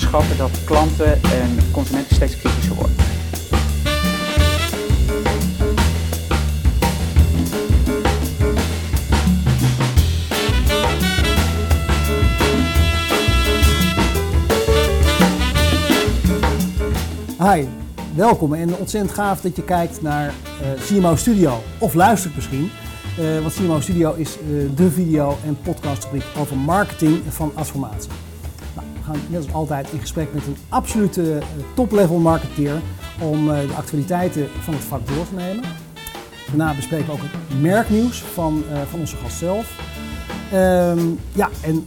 denk dat klanten en consumenten steeds kritischer worden. Hi, welkom en ontzettend gaaf dat je kijkt naar uh, CMO Studio of luistert misschien. Uh, want CMO Studio is uh, de video- en podcastrubriek over marketing van Adformatie. Gaan net als altijd in gesprek met een absolute top-level marketeer om de actualiteiten van het vak door te nemen. Daarna bespreken we ook het merknieuws van, van onze gast zelf. Ehm, ja, en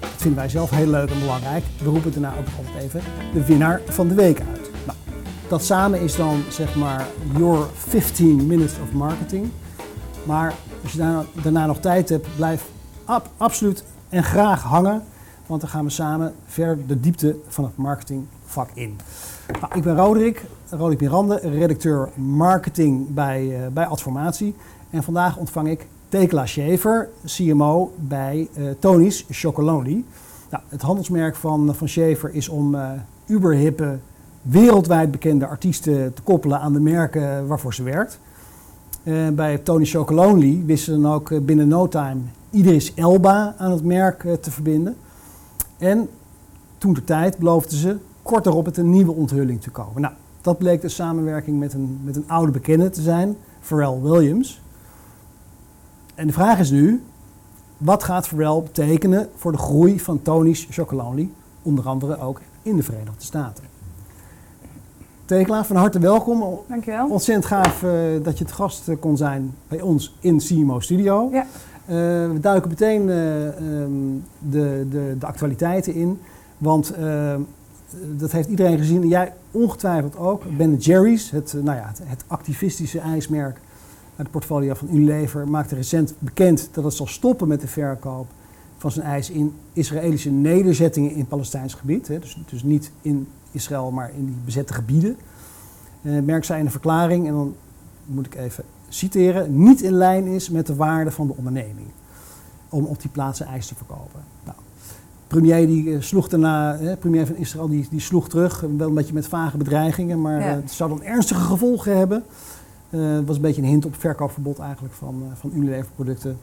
dat vinden wij zelf heel leuk en belangrijk. We roepen daarna ook altijd even de winnaar van de week uit. Nou, dat samen is dan zeg maar your 15 minutes of marketing. Maar als je daarna, daarna nog tijd hebt, blijf ab, absoluut en graag hangen. Want dan gaan we samen verder de diepte van het marketingvak in. Nou, ik ben Roderick, Roderick Mirande, redacteur marketing bij, uh, bij Adformatie. En vandaag ontvang ik Tekla Schaefer, CMO bij uh, Tony's Chocolonely. Nou, het handelsmerk van, van Schaefer is om uh, uberhippe, wereldwijd bekende artiesten te koppelen aan de merken waarvoor ze werkt. Bij Tony Chocolonely wisten ze dan ook binnen no time Idris Elba aan het merk te verbinden. En toen de tijd beloofden ze kort daarop met een nieuwe onthulling te komen. Nou, dat bleek de samenwerking met een, met een oude bekende te zijn, Pharrell Williams. En de vraag is nu, wat gaat Pharrell betekenen voor de groei van Tony's Chocolonely, onder andere ook in de Verenigde Staten? Tekla, van harte welkom. Dankjewel. Ontzettend gaaf uh, dat je het gast uh, kon zijn bij ons in CMO Studio. Ja. Uh, we duiken meteen um, de, de, de, actualiteiten in. Want dat heeft iedereen gezien. En jij ongetwijfeld ook. Ben Jerry's, het, nou ja, het, het, activistische ijsmerk uit het portfolio van Unilever, maakte recent bekend dat het zal stoppen met de verkoop van zijn ijs in Israëlische nederzettingen in Palestijns gebied. Hè. Dus, dus niet in Israël, maar in die bezette gebieden. Merk zij in een verklaring, en dan moet ik even citeren, niet in lijn is met de waarde van de onderneming. Om op die plaatsen ijs te verkopen. Nou, premier die uh, sloeg daarna, hè, premier van Israël, die, die sloeg terug, wel een beetje met vage bedreigingen, maar ja. uh, het zou dan ernstige gevolgen hebben. Het was een beetje een hint op verkoopverbod eigenlijk van, van Unilever producten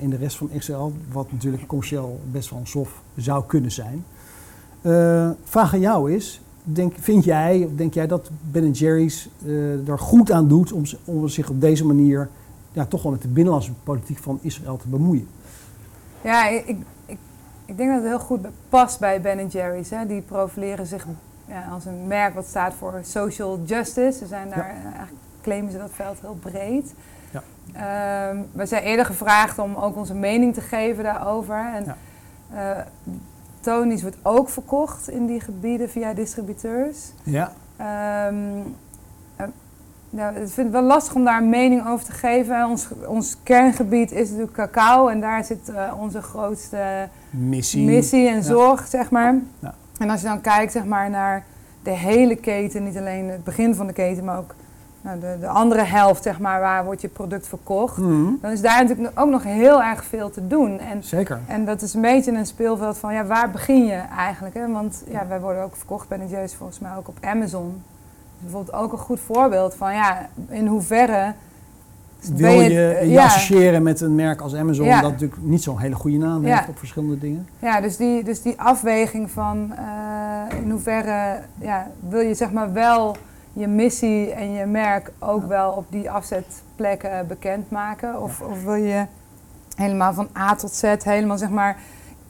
in de rest van Israël, wat natuurlijk commercieel best wel een sof zou kunnen zijn. Uh, vraag aan jou is, denk, vind jij, of denk jij dat Ben Jerry's uh, er goed aan doet om, om, zich op deze manier ja, toch wel met de binnenlandse politiek van Israël te bemoeien? Ja, ik, ik, ik denk dat het heel goed past bij Ben Jerry's. Hè. Die profileren zich ja, als een merk wat staat voor social justice. Ze zijn daar, ja. eigenlijk claimen ze dat veld heel breed. Ja. Uh, we zijn eerder gevraagd om ook onze mening te geven daarover. En, Ja. uh, Tony's wordt ook verkocht in die gebieden via distributeurs. Ja, Um, nou, ik vind het wel lastig om daar een mening over te geven. Ons, ons kerngebied is natuurlijk cacao en daar zit uh, onze grootste missie. missie en Ja. zorg, zeg maar. Ja. En als je dan kijkt zeg maar, naar de hele keten, niet alleen het begin van de keten, maar ook nou, de, de andere helft, zeg maar, waar wordt je product verkocht. Mhm, Dan is daar natuurlijk ook nog heel erg veel te doen. En Zeker. en dat is een beetje een speelveld van, ja, waar begin je eigenlijk? Hè? Want ja, wij worden ook verkocht bij Nigerius volgens mij ook op Amazon. Dus bijvoorbeeld ook een goed voorbeeld van, ja, in hoeverre... Wil je je ja, associëren met een merk als Amazon, Ja. dat natuurlijk niet zo'n hele goede naam Ja. heeft op verschillende dingen? ja, dus die, dus die afweging van eh, in hoeverre ja, wil je zeg maar wel je missie en je merk ook wel op die afzetplekken bekendmaken? Of, of wil je helemaal van A tot Z, helemaal zeg maar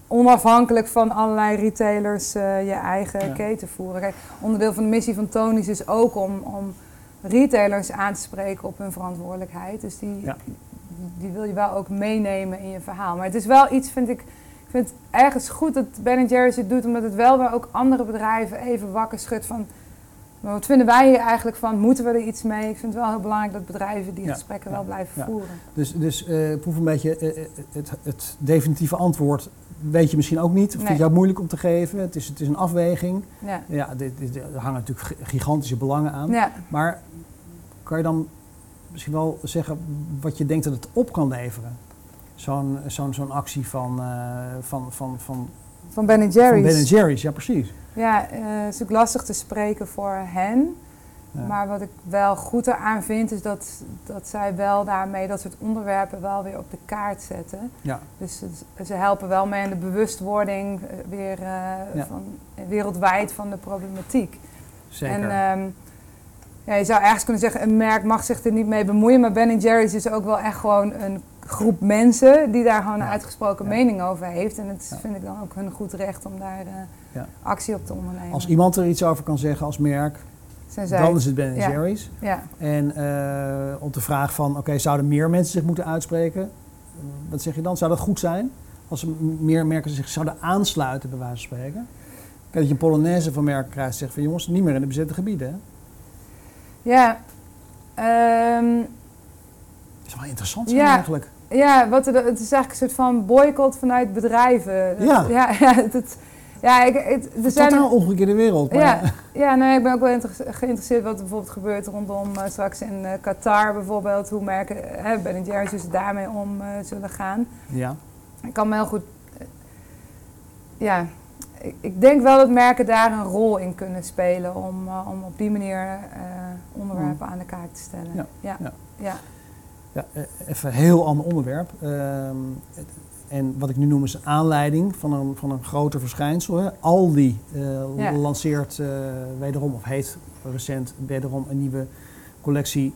onafhankelijk van allerlei retailers eh, je eigen Ja. keten voeren? Kijk, onderdeel van de missie van Tony's is ook om, om retailers aan te spreken op hun verantwoordelijkheid. Dus die, Ja. die wil je wel ook meenemen in je verhaal. Maar het is wel iets, vind ik, ik vind het ergens goed dat Ben Jerry's het doet, omdat het wel weer ook andere bedrijven even wakker schudt van. Maar wat vinden wij hier eigenlijk van? Moeten we er iets mee? Ik vind het wel heel belangrijk dat bedrijven die Ja. gesprekken Ja. wel blijven Ja. voeren. Dus, dus eh, proef een beetje eh, eh, het, het definitieve antwoord weet je misschien ook niet. Of vind je ook moeilijk om te geven. Het is, het is een afweging. Ja. Ja, dit, dit- er hangen natuurlijk gi- gigantische belangen aan. Ja. Maar kan je dan misschien wel zeggen wat je denkt dat het op kan leveren? Zo'n zo'n zo'n actie van, eh, van, van, van van Ben van Jerry's. Ben Jerry's. Ja, precies. Ja, eh, het is ook lastig te spreken voor hen. Ja. Maar wat ik wel goed eraan vind, is dat, dat zij wel daarmee dat soort onderwerpen wel weer op de kaart zetten. Ja. Dus ze, ze helpen wel mee aan de bewustwording eh, weer eh, Ja. van, wereldwijd van de problematiek. Zeker. En ehm, ja, je zou ergens kunnen zeggen, een merk mag zich er niet mee bemoeien. Maar Ben Jerry's is ook wel echt gewoon een groep mensen die daar gewoon een uitgesproken mening over heeft. En het vind ik dan ook hun goed recht om daar Ja. actie op te ondernemen. Als iemand er iets over kan zeggen als merk, dan is het Ben. Jerry's. Ja, En eh, op de vraag van, oké, zouden meer mensen zich moeten uitspreken? Wat zeg je dan? Zou dat goed zijn? Als er meer merken zich zouden aansluiten, bij wijze van spreken? Kijk, dat je een Polonaise van merken krijgt, zegt van jongens, niet meer in de bezette gebieden. Hè? ja. Ehm, Dat is wel interessant zijn Ja. eigenlijk. ja wat het is eigenlijk een soort van boycott vanuit bedrijven. Ja. ja, ja, ja ik, het, er zijn Totaal omgekeerde wereld. Maar, Ja, ja nee, ik ben ook wel geïnteresseerd wat er bijvoorbeeld gebeurt rondom eh, straks in eh, Qatar bijvoorbeeld. Hoe merken eh, Ben Jerry's dus daarmee om eh, zullen gaan. ja. Ik kan me heel goed... ja, ik, ik denk wel dat merken daar een rol in kunnen spelen om, om op die manier onderwerpen aan de kaart te stellen. Ja, ja. ja. ja. Ja, even een heel ander onderwerp. Ehm, het- en wat ik nu noem is een aanleiding van een, van een groter verschijnsel. Hè. Aldi eh, Ja. lanceert eh, wederom, of heeft recent wederom een nieuwe collectie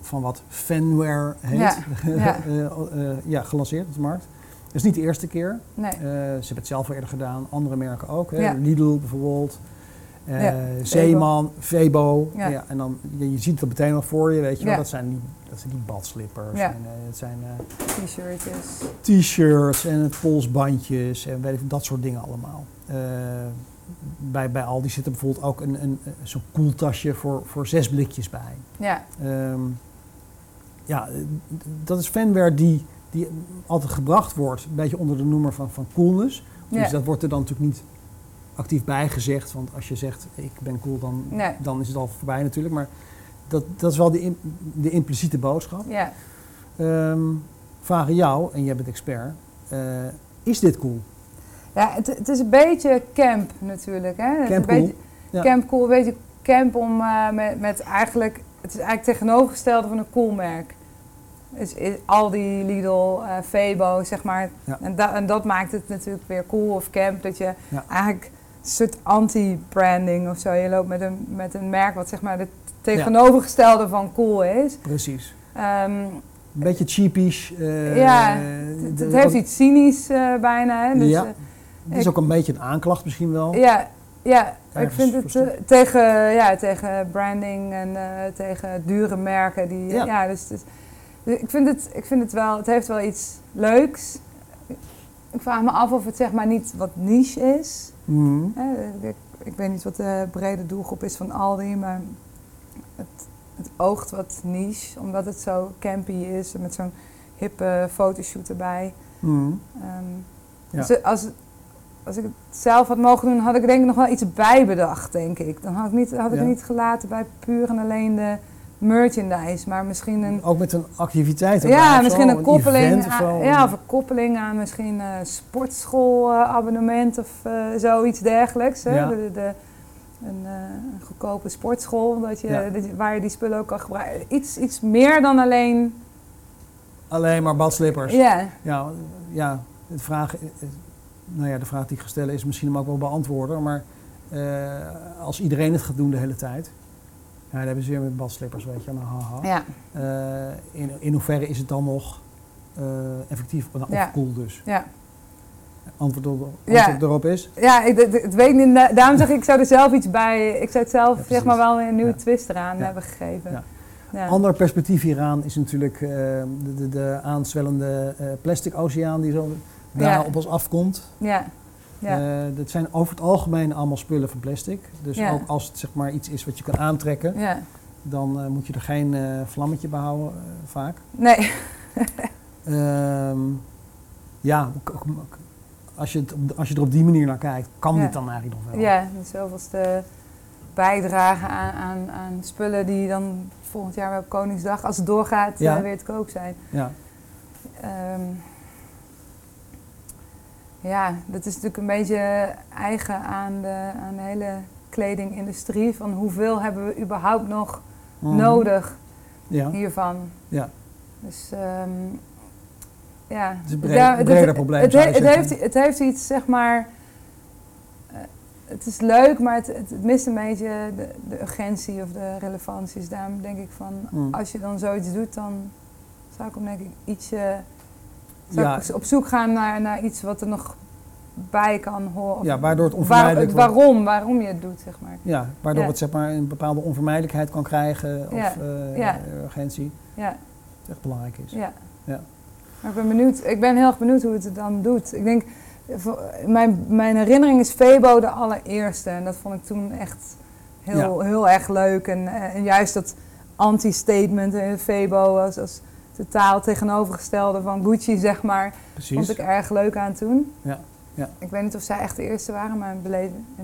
van wat fanware heet. Ja, ja. Eh, ja, gelanceerd op de markt. Dat is niet de eerste keer. Nee. Ze hebben het zelf al eerder gedaan, andere merken ook. Hè. Lidl bijvoorbeeld. Eh, Ja, Zeeman, Febo. Ja. Ja. en dan, je, je ziet het meteen nog voor je, weet je wel. Dat zijn die, dat zijn die badslippers. En, eh, het zijn eh, T-shirtjes. t-shirts en het polsbandjes en weet ik, dat soort dingen allemaal. Bij, bij Aldi zit er bijvoorbeeld ook een, een, zo'n koeltasje voor, voor zes blikjes bij. Ja, Ehm, ja, dat is fanware die, die altijd gebracht wordt, een beetje onder de noemer van, van coolness. Dus dat wordt er dan natuurlijk niet actief bij gezegd. Want als je zegt, ik ben cool, dan, Nee. dan is het al voorbij natuurlijk. Maar dat, dat is wel de, de impliciete boodschap. ja. Ehm vragen jou, en jij bent expert, eh, is dit cool? Ja, het, het is een beetje camp natuurlijk. Hè? Camp een beetje, cool? Ja. Camp cool, een beetje camp om eh, met, met eigenlijk... Het is eigenlijk tegenovergestelde van een cool merk. Dus i- Aldi, Lidl, eh Febo, zeg maar. Ja. En, da- en dat maakt het natuurlijk weer cool of camp. Dat je Ja. eigenlijk een soort anti-branding of zo. Je loopt met een, met een merk wat zeg maar het tegenovergestelde van cool is. Precies. Ehm, Een beetje cheapish. eh, Ja, het, heeft iets cynisch eh, bijna. Hè? Dus, Ja. eh, Het is ook een beetje een aanklacht misschien wel. Ja, ja ik vind het tegen, ja, tegen branding en tegen dure merken. Die, Ja. ja. dus, dus, dus ik, vind het, ik vind het wel, het heeft wel iets leuks. Ik vraag me af of het zeg maar niet wat niche is. Mhm. Hè, ik, ik weet niet wat de brede doelgroep is van Aldi, maar het, het oogt wat niche. Omdat het zo campy is en met zo'n hippe fotoshoot erbij. Mhm. Ehm, Ja. dus als, als ik het zelf had mogen doen, had ik denk ik nog wel iets bij bedacht, denk ik. Dan had ik, niet, had ik Ja. het niet gelaten bij puur en alleen de merchandise, maar misschien een, Ook met een activiteit. ja, of misschien zo, een koppeling, of zo. ja, of een koppeling aan misschien een sportschoolabonnement of eh, zoiets dergelijks. Hè? Ja. De, de, een, eh, een goedkope sportschool, dat je, Ja. dat je- waar je die spullen ook kan gebruiken. Iets, iets meer dan alleen, Alleen maar badslippers. ja, Ja, ja de, vraag, eh, eh, nou ja, de vraag die ik ga stellen is misschien hem ook wel beantwoorden. Maar eh, als iedereen het gaat doen de hele tijd. Ja, dan hebben ze weer met badslippers, weet je. Nou, haha. ja, Eh, in, in hoeverre is het dan nog eh, effectief of Ja. cool dus? ja. Antwoord, op, Ja. antwoord erop is? Ja, ik, het, het weet niet. Da- Daarom zeg ik, ik zou er zelf iets bij. Ik zou het zelf Ja, zeg maar wel een nieuwe Ja. twist eraan Ja. hebben gegeven. Ja. Ja. Ander perspectief hieraan is natuurlijk eh, de, de, de aanzwellende eh, plastic oceaan die zo daar Ja. op ons afkomt. ja. Ja. Eh, dat zijn over het algemeen allemaal spullen van plastic. Dus Ja. ook als het zeg maar iets is wat je kan aantrekken, ja. dan eh, moet je er geen eh, vlammetje bij houden, vaak. Nee. Ehm, ja, als je, het, als je er op die manier naar kijkt, kan dit dan eigenlijk nog wel. Ja, de zoveelste bijdrage aan, aan, aan spullen die dan volgend jaar weer op Koningsdag, als het doorgaat, weer te koop zijn. Ja. Ehm, ja, dat is natuurlijk een beetje eigen aan de, aan de hele kledingindustrie. Van hoeveel hebben we überhaupt nog Mhm. nodig Ja, hiervan? ja. Dus ehm, ja. Het is een breed- Ja, breder probleem, Het, je het, heeft, het heeft iets, zeg maar. eh, het is leuk, maar het, het, het mist een beetje de, de urgentie of de relevantie. Dus daarom denk ik van, Mm. als je dan zoiets doet, dan zou ik hem denk ik ietsje. Zou Ja. op zoek gaan naar, naar iets wat er nog bij kan horen. Ja, waardoor het waar- onvermijdelijk het wordt. waarom, waarom je het doet, zeg maar. Ja, waardoor Ja. het zeg maar een bepaalde onvermijdelijkheid kan krijgen of Ja. eh, Ja. urgentie. Ja, Het echt belangrijk is. ja. Ja. Maar ik ben benieuwd, ik ben heel erg benieuwd hoe het het dan doet. Ik denk, mijn, mijn herinnering is Febo de allereerste. En dat vond ik toen echt heel, heel erg leuk. En, eh, en juist dat anti-statement in Febo als, als totaal tegenovergestelde van Gucci, zeg maar. Precies. Vond ik erg leuk aan toen. Ja, ja. Ik weet niet of zij echt de eerste waren, maar in,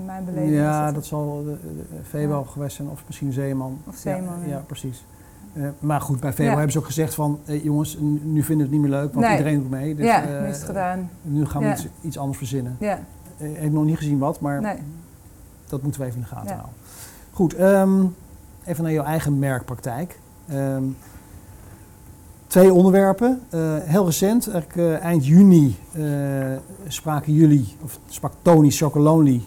mijn beleving Ja, dat zal de, de- de Ja. geweest zijn of misschien Zeeman. Of Zeeman, Ja, precies. Eh, maar goed, bij Febo Ja. hebben ze ook gezegd van, eh, jongens, nu vinden we het niet meer leuk, want Nee. iedereen doet mee. Dus, ja, eh, nu is het gedaan. Nu gaan we iets, iets anders verzinnen. Ja, Ik heb nog niet gezien wat, maar nee. dat moeten we even in de gaten houden. Goed, ehm, even naar jouw eigen merkpraktijk. Ehm, twee onderwerpen. Eh, heel recent, eigenlijk eh, eind juni, eh, spraken jullie, of sprak Tony Chocolonely.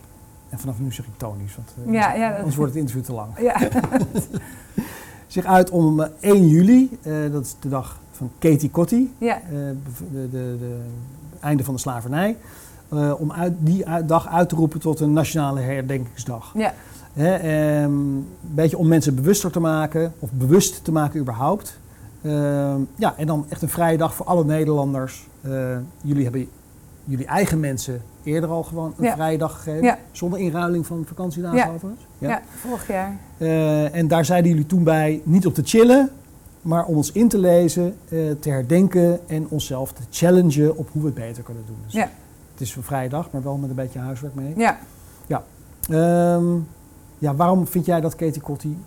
En vanaf nu zeg ik Tony's, want Ja, ja, dat- anders wordt het interview te lang. Ja, Zich uit om eh, 1 juli, dat is de dag van Katie Kotti, ja, de, de, de einde van de slavernij. om uit, die uit- dag uit te roepen tot een nationale herdenkingsdag. ja, Hè, ehm, een beetje om mensen bewuster te maken, of bewust te maken überhaupt. Ehm, ja, en dan echt een vrije dag voor alle Nederlanders. Eh, jullie hebben jullie eigen mensen eerder al gewoon een Ja. vrije dag gegeven. Ja. Zonder inruiling van vakantiedagen Ja. overigens. ja. vorig jaar. Eh, en daar zeiden jullie toen bij niet op te chillen, maar om ons in te lezen, eh, te herdenken en onszelf te challengen op hoe we het beter kunnen doen. Dus Ja. Het is een vrije dag, maar wel met een beetje huiswerk mee. Ja, Ehm, ja, waarom vind jij dat Katie Kotti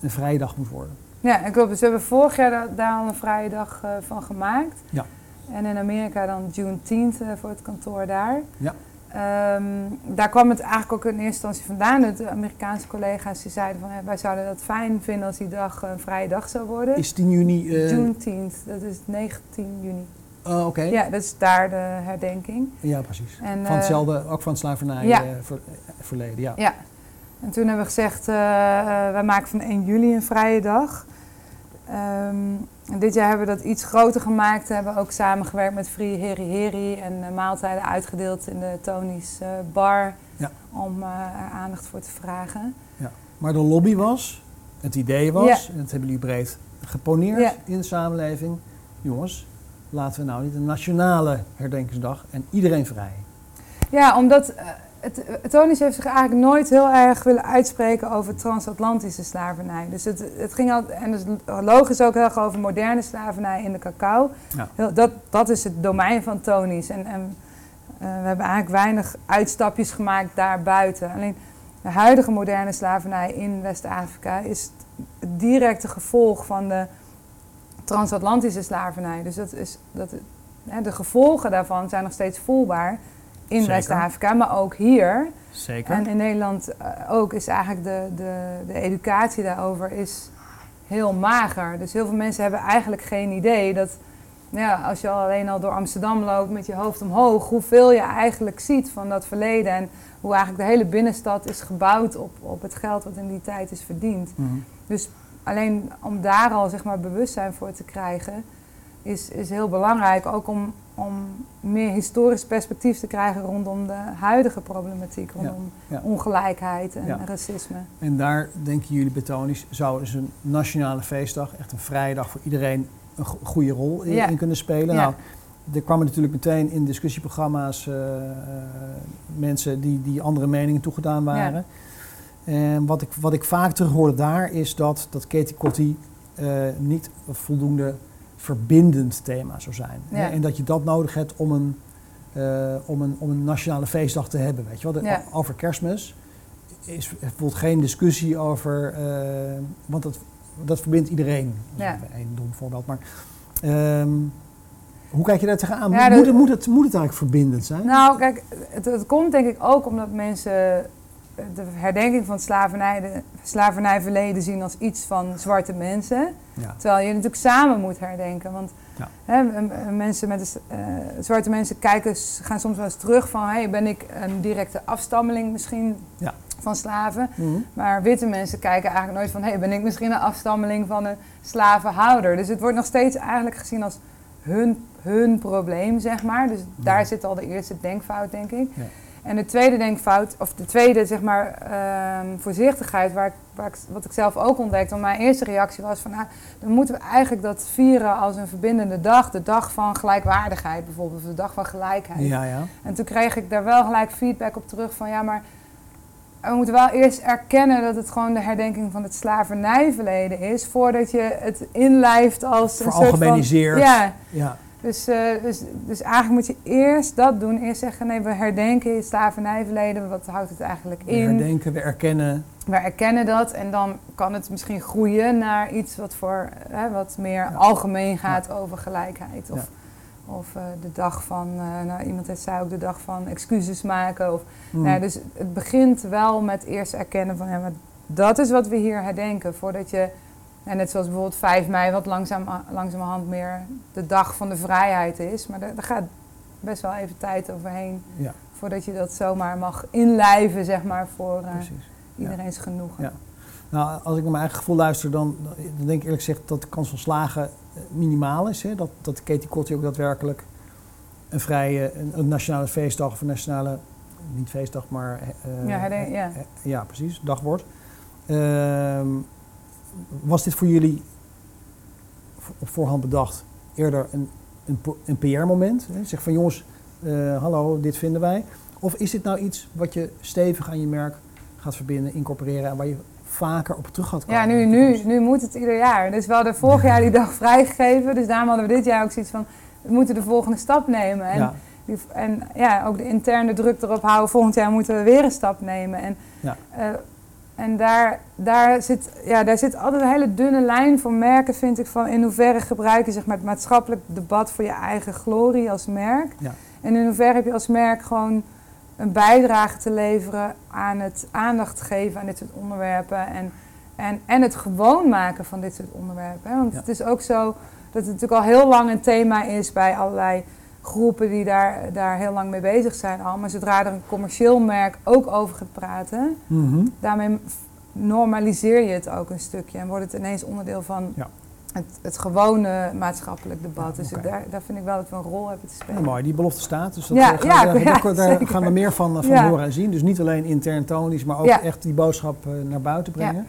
een vrije dag moet worden? Ja, ik klopt. Dus we hebben vorig jaar da- daar al een vrije dag eh, van gemaakt. Ja. En in Amerika dan Juneteenth eh, voor het kantoor daar. Ja. Ehm, daar kwam het eigenlijk ook in eerste instantie vandaan. De Amerikaanse collega's die zeiden van eh, wij zouden dat fijn vinden als die dag een vrije dag zou worden. Is 10 juni... eh, Juneteenth, dat is 19 juni. oh, Oké, ja. Ja, dat is daar de herdenking. precies. En, van hetzelfde, ook van het slavernij ja. ver- verleden, ja. Ja. En toen hebben we gezegd, eh, eh, wij maken van 1 juli een vrije dag. En dit jaar hebben we dat iets groter gemaakt. We hebben ook samengewerkt met Free Heri Heri en maaltijden uitgedeeld in de Tony's eh, bar. Ja. Om er aandacht voor te vragen. Maar de lobby was, het idee was, en dat hebben jullie breed geponeerd Ja. in de samenleving. Jongens, laten we nou niet een nationale herdenkingsdag en iedereen vrij. Ja, omdat het, het Tony's heeft zich eigenlijk nooit heel erg willen uitspreken over transatlantische slavernij. Dus het, het ging altijd, en dus logisch ook heel erg over moderne slavernij in de cacao. Ja. Dat, dat is het domein van Tony's. En, en eh, we hebben eigenlijk weinig uitstapjes gemaakt daarbuiten. Alleen de huidige moderne slavernij in West-Afrika is het directe gevolg van de transatlantische slavernij. Dus dat is, dat, de gevolgen daarvan zijn nog steeds voelbaar in. West-Afrika, maar ook hier. Zeker. En in Nederland eh, ook is eigenlijk de, de, de educatie daarover is heel mager. Dus heel veel mensen hebben eigenlijk geen idee dat ja, als je al alleen al door Amsterdam loopt met je hoofd omhoog, hoeveel je eigenlijk ziet van dat verleden. En hoe eigenlijk de hele binnenstad is gebouwd op, op het geld wat in die tijd is verdiend. Mhm. Dus alleen om daar al zeg maar, bewustzijn voor te krijgen, is, is heel belangrijk. Ook om, om meer historisch perspectief te krijgen rondom de huidige problematiek, rondom ja. ongelijkheid en Ja. racisme. En daar denken jullie betonisch, zou dus een nationale feestdag, echt een vrije dag voor iedereen, een go- goede rol in, kunnen spelen. Ja. Nou, er kwamen natuurlijk meteen in discussieprogramma's eh, mensen die, die andere meningen toegedaan waren. En wat ik, wat ik vaak terug hoorde daar is dat, dat Katie Kotti eh, niet voldoende verbindend thema zou zijn. Ja. En dat je dat nodig hebt om een, eh, om een, om een nationale feestdag te hebben. Weet je wel? Ja. Over kerstmis is bijvoorbeeld geen discussie over, eh, want dat, dat verbindt iedereen. Ja. een dom voorbeeld. Maar, ehm, Hoe kijk je daar tegenaan? Moet, dat- het, moet, het, moet het eigenlijk verbindend zijn? Nou, kijk, het, het komt denk ik ook omdat mensen de herdenking van het slavernij, de slavernijverleden zien als iets van zwarte mensen. ja. Terwijl je natuurlijk samen moet herdenken. Want Ja. hè, mensen met eh, zwarte mensen kijken, gaan soms wel eens terug van... Hey, ben ik een directe afstammeling misschien Ja. van slaven? Mhm. Maar witte mensen kijken eigenlijk nooit van... Hey, ben ik misschien een afstammeling van een slavenhouder? Dus het wordt nog steeds eigenlijk gezien als hun, hun probleem, zeg maar. Dus daar zit al de eerste denkfout, denk ik. En de tweede denkfout, of de tweede zeg maar, ehm, voorzichtigheid, waar ik, waar ik, wat ik zelf ook ontdekte. Want mijn eerste reactie was van, nou, dan moeten we eigenlijk dat vieren als een verbindende dag. De dag van gelijkwaardigheid bijvoorbeeld, of de dag van gelijkheid. Ja, ja. En toen kreeg ik daar wel gelijk feedback op terug van, ja, maar we moeten wel eerst erkennen dat het gewoon de herdenking van het slavernijverleden is, voordat je het inlijft als een soort van... Ja, Ja. Dus, eh, dus, dus eigenlijk moet je eerst dat doen. Eerst zeggen, nee, we herdenken het slavernijverleden. Wat houdt het eigenlijk We in? herdenken, we erkennen. We erkennen dat en dan kan het misschien groeien naar iets wat, voor, hè, wat meer algemeen gaat over gelijkheid. Of, of eh, de dag van, eh, nou, iemand heeft zei ook de dag van excuses maken. Of, Mm. nou dus het begint wel met eerst erkennen van, ja, maar dat is wat we hier herdenken. Voordat je, en net zoals bijvoorbeeld 5 mei, wat langzaam, langzamerhand meer de dag van de vrijheid is. Maar daar, daar gaat best wel even tijd overheen. Ja. Voordat je dat zomaar mag inlijven, zeg maar, voor Precies. iedereen's genoegen. Ja. Nou, als ik naar mijn eigen gevoel luister, dan, dan denk ik eerlijk gezegd dat de kans van slagen eh, minimaal is. Hè? Dat, dat Katie Kotti ook daadwerkelijk een vrije, een, een nationale feestdag of een nationale, niet feestdag, maar eh, Ja, herden- ja. ja, precies, dag wordt. Ehm, was dit voor jullie op voorhand bedacht eerder een, een, een PR-moment? Zeg van jongens, eh, hallo, dit vinden wij. Of is dit nou iets wat je stevig aan je merk gaat verbinden, incorporeren en waar je vaker op terug gaat komen? Ja, nu, nu, nu moet het ieder jaar. Dus we hadden vorig jaar die dag vrijgegeven. Dus daarom hadden we dit jaar ook zoiets van... we moeten de volgende stap nemen. En, Ja, die- en ja, ook de interne druk erop houden. Volgend jaar moeten we weer een stap nemen. En, Ja. eh, en daar, daar, zit, ja, daar zit altijd een hele dunne lijn voor merken, vind ik. Van in hoeverre gebruik je zeg maar, het maatschappelijk debat voor je eigen glorie als merk. Ja. En in hoeverre heb je als merk gewoon een bijdrage te leveren aan het aandacht geven aan dit soort onderwerpen. En, en, en het gewoon maken van dit soort onderwerpen. Hè? Want Ja. het is ook zo dat het natuurlijk al heel lang een thema is bij allerlei groepen die daar, daar heel lang mee bezig zijn al. Maar zodra er een commercieel merk ook over gaat praten, Mhm. daarmee normaliseer je het ook een stukje. En wordt het ineens onderdeel van Ja. het, het gewone maatschappelijk debat. Ja, dus daar, daar vind ik wel dat we een rol hebben te spelen. Ja, mooi, die belofte staat. Dus dat, Ja, eh, gaan, we- daar, gaan we meer van, eh, van horen en zien. Dus niet alleen intern tonisch, maar ook echt die boodschap eh, naar buiten brengen.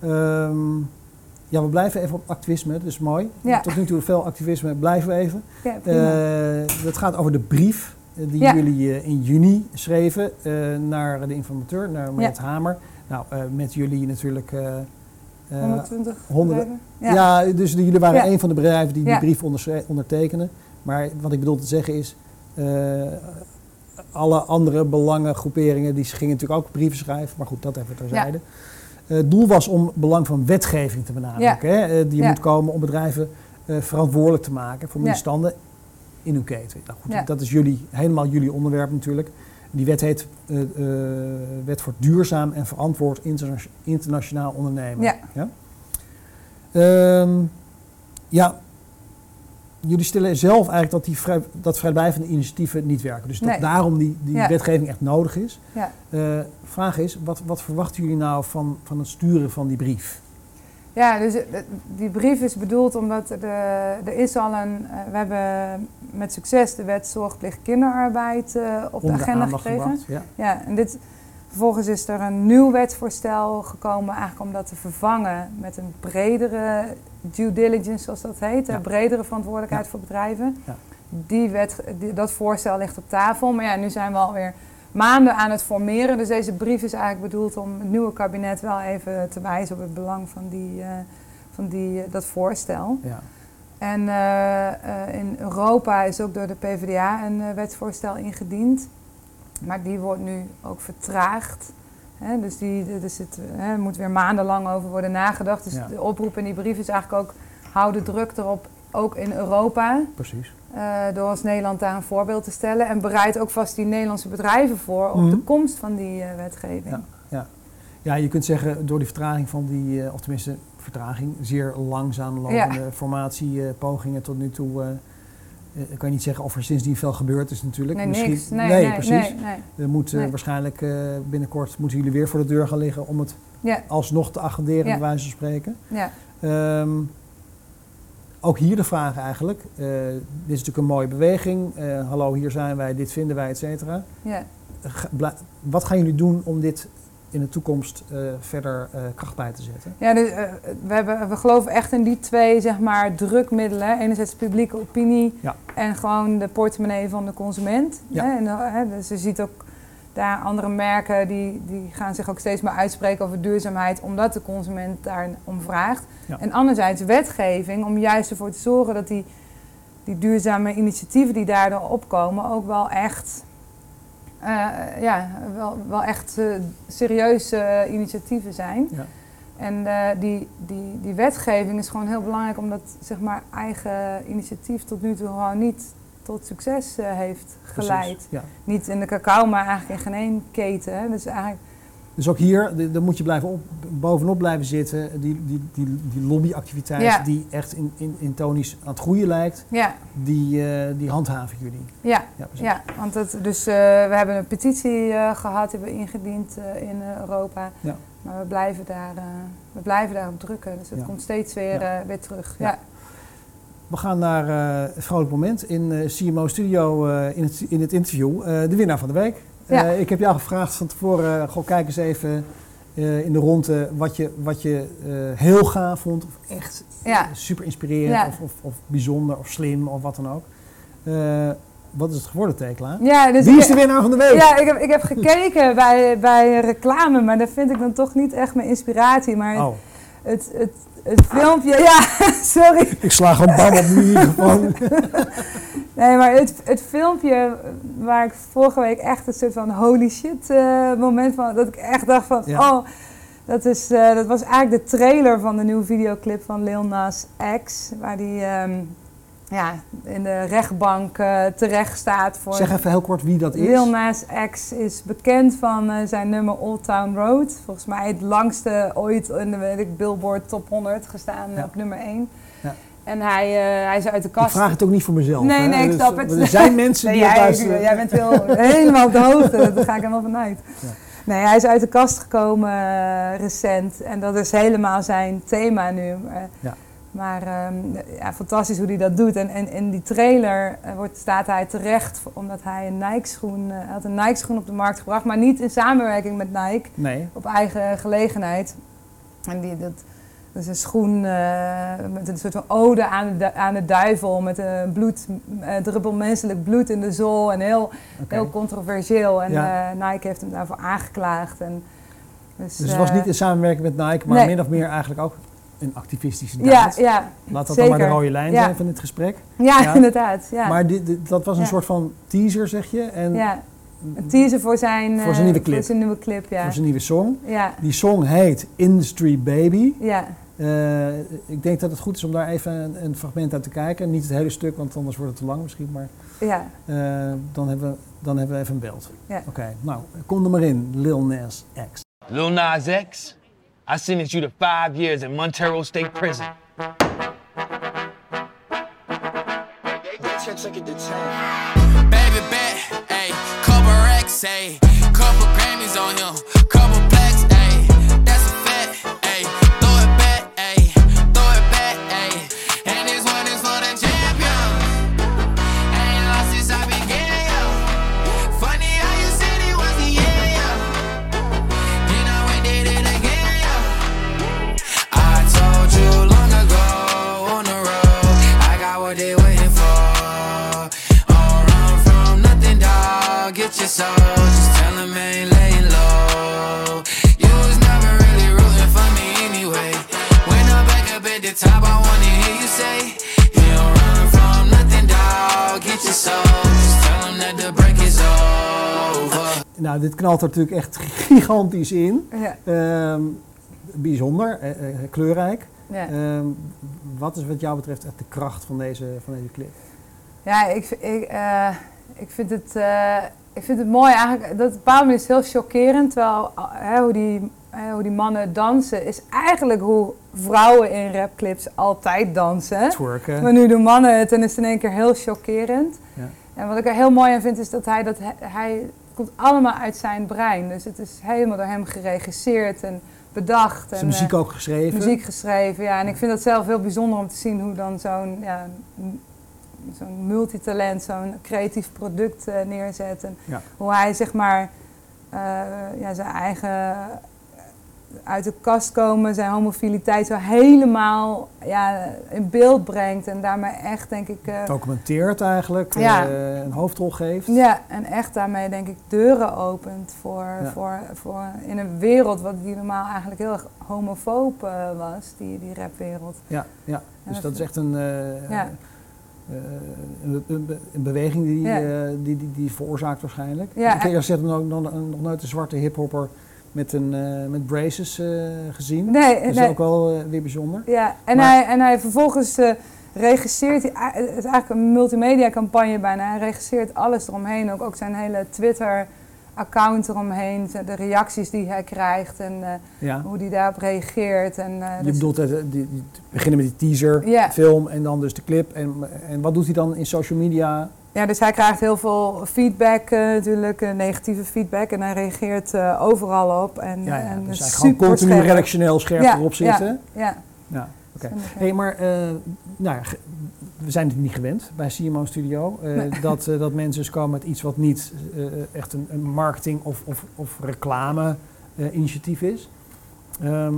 Ehm, ja, we blijven even op activisme, dat is mooi. Ja. Tot nu toe veel activisme, blijven we even. Ja. Eh, dat gaat over de brief eh, die Ja. jullie eh, in juni schreven naar de informateur, naar Mariette Hamer. Nou, met jullie natuurlijk... eh, eh, 120 honderden- ja. dus jullie waren Ja. een van de bedrijven die die Ja. brief ondertekenen. Maar wat ik bedoel te zeggen is, alle andere belangengroeperingen die gingen natuurlijk ook brieven schrijven. Maar goed, dat even terzijde. Eh, het doel was om belang van wetgeving te benadrukken. Hè, eh, die Ja. moet komen om bedrijven eh, verantwoordelijk te maken voor Ja. misstanden in hun keten. Nou goed, Ja. Dat is jullie, helemaal jullie onderwerp natuurlijk. Die wet heet eh, eh, Wet voor Duurzaam en Verantwoord Interna- Internationaal Ondernemen. Ja. Ehm, ja, jullie stellen zelf eigenlijk dat die vrij, dat vrijblijvende initiatieven niet werken. Dus dat Nee. daarom die, die Ja. wetgeving echt nodig is. Ja. Eh, vraag is, wat, wat verwachten jullie nou van, van het sturen van die brief? Ja, dus eh, die brief is bedoeld omdat er, er is al een... eh, we hebben met succes de wet zorgplicht kinderarbeid op de agenda gekregen. gebracht? Ja. Ja, en dit, vervolgens is er een nieuw wetsvoorstel gekomen, eigenlijk om dat te vervangen met een bredere due diligence, zoals dat heet, Ja. een bredere verantwoordelijkheid voor bedrijven. Ja. Die wet, die- dat voorstel ligt op tafel, maar ja, nu zijn we alweer maanden aan het formeren. Dus deze brief is eigenlijk bedoeld om het nieuwe kabinet wel even te wijzen op het belang van, die, eh, van die, eh, dat voorstel. Ja. En eh, eh, in Europa is ook door de PvdA een eh, wetsvoorstel ingediend. Maar die wordt nu ook vertraagd. Hè, dus die, er moet weer maandenlang over worden nagedacht. Dus Ja. de oproep in die brief is eigenlijk ook... hou de druk erop ook in Europa. Precies. eh, door als Nederland daar een voorbeeld te stellen. En bereidt ook vast die Nederlandse bedrijven voor op Mhm. de komst van die eh, wetgeving. Ja. Ja, je kunt zeggen door die vertraging van die, eh, of tenminste vertraging, zeer langzaam lopende formatiepogingen tot nu toe. Eh, eh, kan niet zeggen of er sindsdien veel gebeurd is natuurlijk. Nee, Misschien- niks. Nee, nee, precies. nee, nee. Er moet eh, waarschijnlijk eh, binnenkort moeten jullie weer voor de deur gaan liggen om het Ja, alsnog te agenderen, Ja. bij wijze van spreken. ja. Ehm, ook hier de vraag eigenlijk. dit is natuurlijk een mooie beweging. Hallo, hier zijn wij, dit vinden wij, et cetera. ja. Wat gaan jullie doen om dit in de toekomst eh, verder eh, kracht bij te zetten? Ja, dus, eh, we, hebben, we geloven echt in die twee zeg maar, drukmiddelen. Enerzijds publieke opinie Ja. en gewoon de portemonnee van de consument. Ja. Hè? En, hè, dus je ziet ook daar andere merken die, die gaan zich ook steeds meer uitspreken over duurzaamheid, omdat de consument daar om vraagt. Ja. En anderzijds wetgeving om juist ervoor te zorgen dat die, die duurzame initiatieven die daardoor opkomen ook wel echt, eh, ja, wel, wel echt eh, serieuze initiatieven zijn. Ja. En eh, die, die, die wetgeving is gewoon heel belangrijk omdat zeg maar, eigen initiatief tot nu toe gewoon niet tot succes heeft geleid. Ja. Niet in de cacao, maar eigenlijk in geen één keten. Hè. Dus eigenlijk, Dus ook hier, daar moet je blijven op, bovenop blijven zitten. Die, die, die, die lobbyactiviteit Ja. die echt in, in, in tonisch aan het groeien lijkt, ja, die, eh, die handhaven jullie. ja, Ja, precies. ja, want het, dus, eh, we hebben een petitie eh, gehad, die hebben we ingediend in Europa. Ja. Maar we blijven, daar, we blijven daarop drukken. Dus het komt steeds weer, weer terug. Ja. Ja. We gaan naar een vrolijk moment in CMO Studio in, het, in het interview. de winnaar van de week. Ja. Eh, ik heb jou gevraagd van tevoren, goh, kijk eens even eh, in de ronde wat je, wat je eh, heel gaaf vond. Of echt Ja. super inspirerend Ja. of, of, of bijzonder of slim of wat dan ook. Wat is het geworden, Tekla? Ja, dus Wie is de winnaar van de week? Ja, ik heb, ik heb gekeken bij, bij reclame, maar daar vind ik dan toch niet echt mijn inspiratie. Maar Oh, het, het, het filmpje, ja, sorry. ik sla gewoon bam op microfoon. Nee, maar het, het filmpje waar ik vorige week echt een soort van holy shit eh, moment van, dat ik echt dacht van, Ja. oh, dat, is, eh, dat was eigenlijk de trailer van de nieuwe videoclip van Lil Nas X, waar die ehm, ja, in de rechtbank eh, terecht staat voor... Zeg even heel kort wie dat is. Lil Nas X is bekend van eh, zijn nummer Old Town Road. Volgens mij het langste ooit in de weet ik, Billboard Top 100 gestaan Ja. op nummer 1. Ja. En hij, eh, hij is uit de Ik kast. vraag het ook niet voor mezelf. Nee, hè. nee, ik Dus, snap het. Er zijn mensen Nee, die het jij, luisteren. jij bent heel, helemaal op de hoogte, daar ga ik helemaal vanuit. Ja. Nee, hij is uit de kast gekomen recent en dat is helemaal zijn thema nu. Ja. Maar ehm, ja, fantastisch hoe hij dat doet. En, en in die trailer eh, wordt, staat hij terecht omdat hij een Nike-schoen hij had een Nike-schoen op de markt gebracht, maar niet in samenwerking met Nike, Nee. op eigen gelegenheid. En die, dat, dat is een schoen eh, met een soort van ode aan de, aan de duivel, met een bloed, druppel menselijk bloed in de zool en heel, heel controversieel. En Ja. Nike heeft hem daarvoor aangeklaagd. En, dus, Dus het was niet in samenwerking met Nike, maar nee. min of meer eigenlijk ook een activistische Ja, daad. ja, Laat dat dan maar de rode lijn Ja. zijn van dit gesprek. ja, Ja. inderdaad. Ja. Maar dit, dit- dat was een Ja. soort van teaser, zeg je? En ja, een teaser voor zijn, Voor eh, zijn nieuwe clip. Voor zijn nieuwe clip, ja. voor zijn nieuwe song. Ja, Die song heet Industry Baby. ja, Eh, ik denk dat het goed is om daar even een, een fragment uit te kijken. Niet het hele stuk, want anders wordt het te lang misschien. Maar ja. eh, dan, hebben we, dan hebben we even een beeld. Ja. Oké, nou, kom er maar in, Lil Nas X. Lil Nas X, I sentenced you to five years in Montero State Prison. Baby bet, ayy, couple racks, ayy, Nou, dit knalt er natuurlijk echt gigantisch in. ja. Ehm, bijzonder, eh, eh, kleurrijk. Ja. Ehm, wat is wat jou betreft echt de kracht van deze, van deze clip? Ja, ik, ik, eh, ik, vind het, ik vind het mooi eigenlijk. Dat bepaalde manier is heel chockerend. Terwijl hoe, die, hoe die mannen dansen is eigenlijk hoe vrouwen in rapclips altijd dansen. Twerken. Maar nu doen mannen het en is het in één keer heel chockerend. Ja. En wat ik er heel mooi aan vind is dat hij dat hij, komt allemaal uit zijn brein. Dus het is helemaal door hem geregisseerd en bedacht. Is en, muziek eh, ook geschreven? muziek geschreven. Ja, en ik vind dat zelf heel bijzonder om te zien hoe dan zo'n ja, zo'n multitalent, zo'n creatief product eh, neerzet. En Ja. hoe hij zeg maar eh, ja, zijn eigen uit de kast komen, zijn homofiliteit zo helemaal ja, in beeld brengt. En daarmee echt, denk ik. eh, Documenteert eigenlijk, Ja. eh, een hoofdrol geeft. ja, en echt daarmee denk ik deuren opent voor, Ja. voor, voor in een wereld wat die normaal eigenlijk heel erg homofoob eh, was, die, die rapwereld. Ja, ja. dus dat dat is echt een, Ja. een, een- een beweging die, die, die, die veroorzaakt waarschijnlijk. Ja, eerst nog, nog, nog nooit een zwarte hiphopper met, een, eh, met braces eh, gezien. Nee, dat is nee. ook wel eh, weer bijzonder. Ja, en, Maar- hij, en hij vervolgens regisseert, hij, het is eigenlijk een multimedia campagne bijna. Hij regisseert alles eromheen, ook, ook zijn hele Twitter-account eromheen, de reacties die hij krijgt en Ja. hoe hij daarop reageert. En, Je dus- bedoelt, eh, die, die, beginnen met die teaser, Ja. film en dan dus de clip. En, en wat doet hij dan in social media? Ja, dus hij krijgt heel veel feedback eh, natuurlijk, eh, negatieve feedback. En hij reageert eh, overal op. En, Ja, ja, en dus hij gewoon continu scherp. redactioneel scherp Ja, erop zitten. Ja, Ja, oké. Hé, maar nou, we zijn het niet gewend bij CMO Studio. Nee. dat, dat mensen dus komen met iets wat niet echt een, een marketing- of, of, of reclame-initiatief is. Ehm,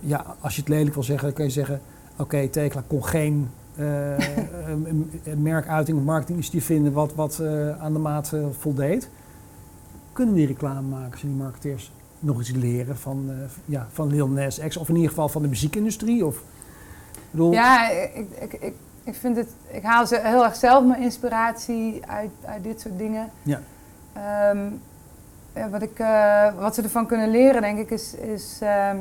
ja, als je het lelijk wil zeggen, dan kun je zeggen... Oké, Tekla kon geen eh, merkuiting of marketinginitiatief vinden wat, wat eh, aan de maat eh, voldeed. Kunnen die reclamemakers en die marketeers nog iets leren van, ja, van Lil Nas X? Of in ieder geval van de muziekindustrie? Of, bedoel, ja ik, ik, ik, ik vind het, ik haal ze heel erg zelf mijn inspiratie uit, uit dit soort dingen. Ja. Ehm, ja, wat, ik, wat ze ervan kunnen leren, denk ik, is, is, ehm,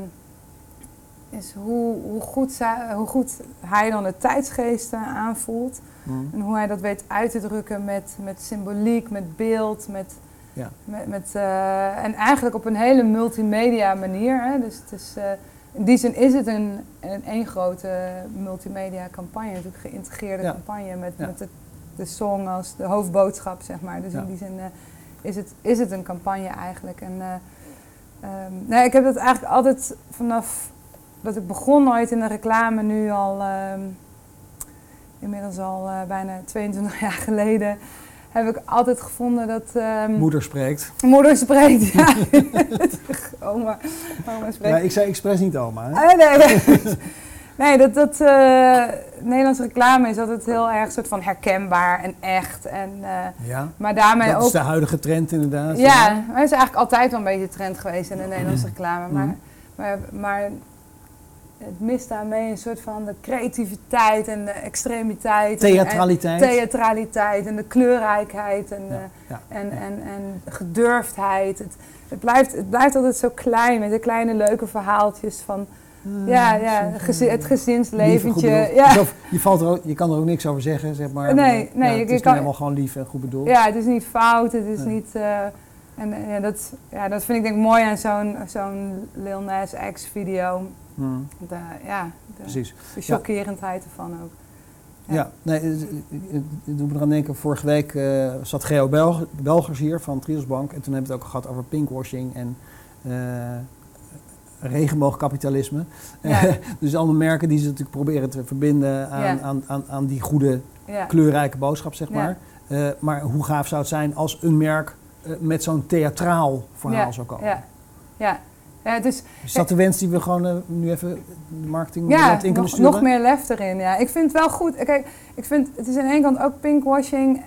is hoe, hoe, goed zij, hoe goed hij dan de tijdsgeesten aanvoelt. Mm. En hoe hij dat weet uit te drukken met, met symboliek, met beeld, met, Ja. met, met, eh, en eigenlijk op een hele multimedia manier. Hè? Dus het is, eh, in die zin is het een, een één grote multimedia campagne, natuurlijk geïntegreerde Ja. campagne met, Ja. met de, de song als de hoofdboodschap, zeg maar. Dus in die zin eh, is, het, is het een campagne eigenlijk. En, eh, ehm, nee, ik heb dat eigenlijk altijd vanaf dat ik begon ooit in de reclame, nu al ehm, inmiddels al eh, bijna 22 jaar geleden, heb ik altijd gevonden dat... ehm, Moeder spreekt. Moeder spreekt, ja. oma, oma spreekt. Ja, ik zei expres niet oma. Hè? Ah, nee, nee. nee, dat, dat eh, Nederlandse reclame is altijd heel erg soort van herkenbaar en echt. En, eh, Ja, maar daarmee dat ook... is de huidige trend inderdaad. ja, maar het is eigenlijk altijd wel een beetje trend geweest in de Nederlandse reclame. Maar, Mhm. maar, maar het mist daarmee een soort van de creativiteit en de extremiteit. en- Theatraliteit. En, theatraliteit en de kleurrijkheid en, Ja, eh, ja, en, ja. en, en gedurfdheid. Het, het, blijft, het blijft altijd zo klein met de kleine leuke verhaaltjes van ja, ja, gezi- het gezinsleventje. Ja. je, valt er ook, je kan er ook niks over zeggen, zeg maar. Nee, nee, ja, het je is kan- helemaal gewoon lief en goed bedoeld. ja, het is niet fout, het is Nee. niet... eh, en eh, ja, dat, ja, dat vind ik denk mooi aan zo'n zo'n Lil Nas X video. Hmm, De, ja, de, precies. de chockerendheid ervan ook. Ja. Ja, nee, het doet me eraan denken. Vorige week eh, zat Geo Belg, Belgers hier van Triosbank. En toen hebben we het ook gehad over pinkwashing en eh, regenboogkapitalisme. Ja. dus allemaal merken die ze natuurlijk proberen te verbinden aan, Ja. aan, aan, aan die goede, kleurrijke boodschap, zeg maar. Eh, maar hoe gaaf zou het zijn als een merk met zo'n theatraal verhaal zou komen? Ja, ja. ja dus Is dat de wens die we gewoon eh, nu even de marketing Ja, in kunnen nog, sturen? nog meer lef erin. Ja. Ik vind het wel goed. Kijk, ik vind het is aan de ene kant ook pinkwashing.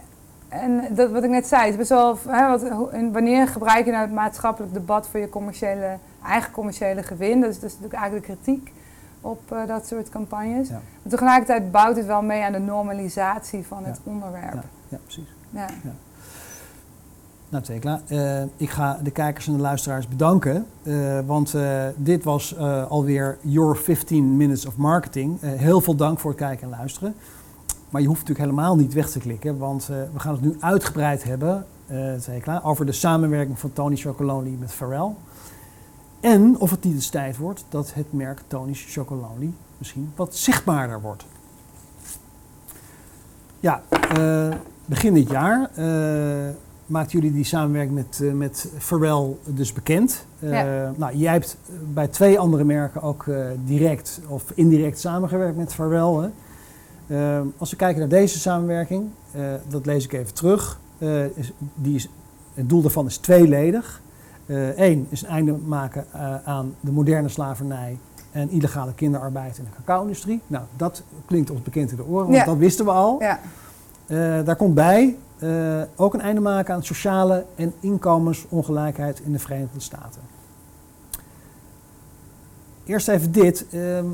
En dat, wat ik net zei, het is best wel. Hè, wat, wanneer gebruik je nou het maatschappelijk debat voor je commerciële, eigen commerciële gewin? Dat is, is natuurlijk eigenlijk de kritiek op eh, dat soort campagnes. Ja. Maar tegelijkertijd bouwt het wel mee aan de normalisatie van het onderwerp. Ja, ja, precies. Ja. Nou, Tekla, eh, ik ga de kijkers en de luisteraars bedanken. eh, want eh, dit was alweer Your 15 Minutes of Marketing. Heel veel dank voor het kijken en luisteren. Maar je hoeft natuurlijk helemaal niet weg te klikken, want we gaan het nu uitgebreid hebben, Tekla, over de samenwerking van Tony Chocolonely met Pharrell. En of het niet eens tijd wordt dat het merk Tony Chocolonely misschien wat zichtbaarder wordt. Ja, begin dit jaar maakten jullie die samenwerking met, eh, met Pharrell dus bekend. Eh, Ja. Nou, jij hebt bij twee andere merken ook eh, direct of indirect samengewerkt met Pharrell. Hè? Eh, als we kijken naar deze samenwerking, eh, dat lees ik even terug. Eh, is, die is, het doel daarvan is tweeledig. Eén is een einde maken eh, aan de moderne slavernij en illegale kinderarbeid in de cacao-industrie. Nou, dat klinkt ons bekend in de oren, want Ja. dat wisten we al. Ja. Eh, daar komt bij eh, ook een einde maken aan sociale en inkomensongelijkheid in de Verenigde Staten. Eerst even dit. ehm,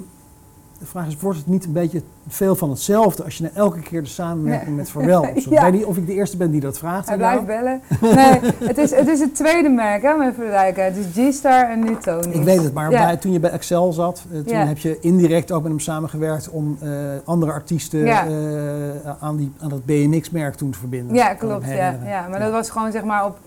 de vraag is, wordt het niet een beetje veel van hetzelfde als je nou elke keer de samenwerking Nee. met Pharrell opzoekt? Ja. Ik weet niet of ik de eerste ben die dat vraagt. Hij blijft bellen. Nee, het is, het is het tweede merk, hè, te kijken. Het is G-Star en nu Tony. Ik weet het, maar Ja. bij, toen je bij Excel zat, eh, toen Ja. heb je indirect ook met hem samengewerkt om eh, andere artiesten eh, aan, die, aan dat BMX-merk toen te verbinden. Ja, klopt. Ja, ja. Maar dat was gewoon zeg maar op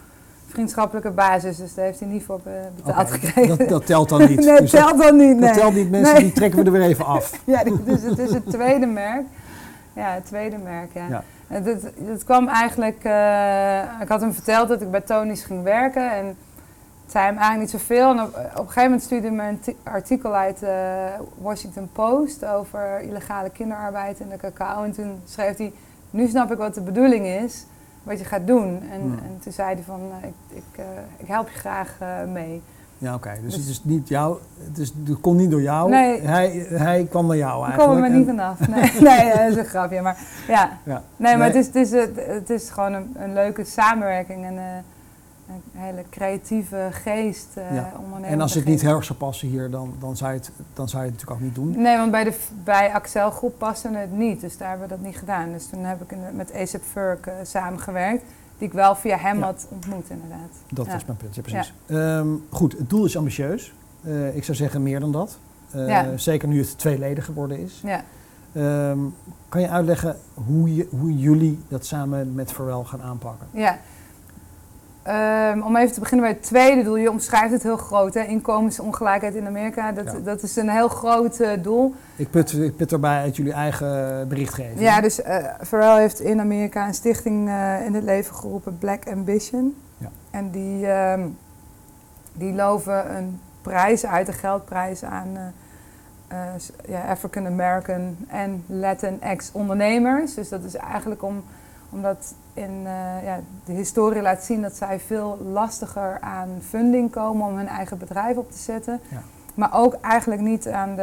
vriendschappelijke basis. Dus daar heeft hij niet voor eh, betaald gekregen. Dat, dat telt dan niet. nee, Dus dat- telt dan niet. Nee. Dat telt niet, mensen, Nee. die trekken we er weer even af. Ja, dus het is het tweede merk. Ja, het tweede merk, ja. Ja. Het, het, het kwam eigenlijk... eh, ik had hem verteld dat ik bij Tony's ging werken. En het zei hem eigenlijk niet zoveel. En op, op een gegeven moment stuurde hij me een ti- artikel uit de Washington Post... over illegale kinderarbeid in de cacao. En toen schreef hij... Nu snap ik wat de bedoeling is, wat je gaat doen. En, Hmm. en toen zei hij van... eh, ik, ik, eh, ik help je graag eh, mee. Ja, oké. Dus, Dus- het is niet jou, het, is, het komt niet door jou. Nee. Hij, hij kwam naar jou Ik eigenlijk. kom er maar En- niet vanaf. Nee, nee dat is een grapje. Maar ja, Ja. Nee, maar Nee. Het, is, het, is, het is gewoon een, een leuke samenwerking en eh, een hele creatieve geest. eh Ja. En als het niet heel erg zou passen hier, dan, dan, zou je het, dan zou je het natuurlijk ook niet doen. Nee, want bij, de, bij Axel Groep paste het niet, dus daar hebben we dat niet gedaan. Dus toen heb ik met ASAP Furk eh, samengewerkt, die ik wel via hem Ja. had ontmoet inderdaad. Dat Ja. was mijn punt, precies. Ehm, goed, het doel is ambitieus. Eh, ik zou zeggen meer dan dat. Zeker nu het tweeledig geworden is. Ja. Ehm, kan je uitleggen hoe, je, hoe jullie dat samen met Pharrell gaan aanpakken? Ja. Ehm, om even te beginnen bij het tweede doel. Je omschrijft het heel groot, hè? inkomensongelijkheid in Amerika. Dat, Ja. dat is een heel groot eh, doel. Ik put, ik put erbij uit jullie eigen berichtgeving. Ja, dus Pharrell heeft in Amerika een stichting eh, in het leven geroepen, Black Ambition. Ja. En die, ehm, die loven een prijs uit, een geldprijs aan ja, African American en Latinx ondernemers. Dus dat is eigenlijk om, omdat in eh, ja, de historie laat zien dat zij veel lastiger aan funding komen om hun eigen bedrijf op te zetten. Ja. Maar ook eigenlijk niet aan de,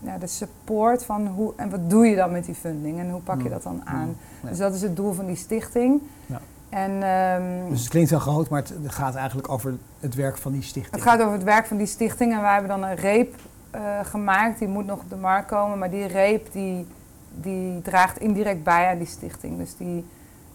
ja, de support van hoe en wat doe je dan met die funding en hoe pak je Mm. dat dan aan. Mm. Nee. Dus dat is het doel van die stichting. Ja. En ehm, Dus het klinkt heel groot, maar het, het gaat eigenlijk over het werk van die stichting. het gaat over het werk van die stichting en wij hebben dan een reep eh, gemaakt. Die moet nog op de markt komen, maar die reep die, die draagt indirect bij aan die stichting. Dus, die,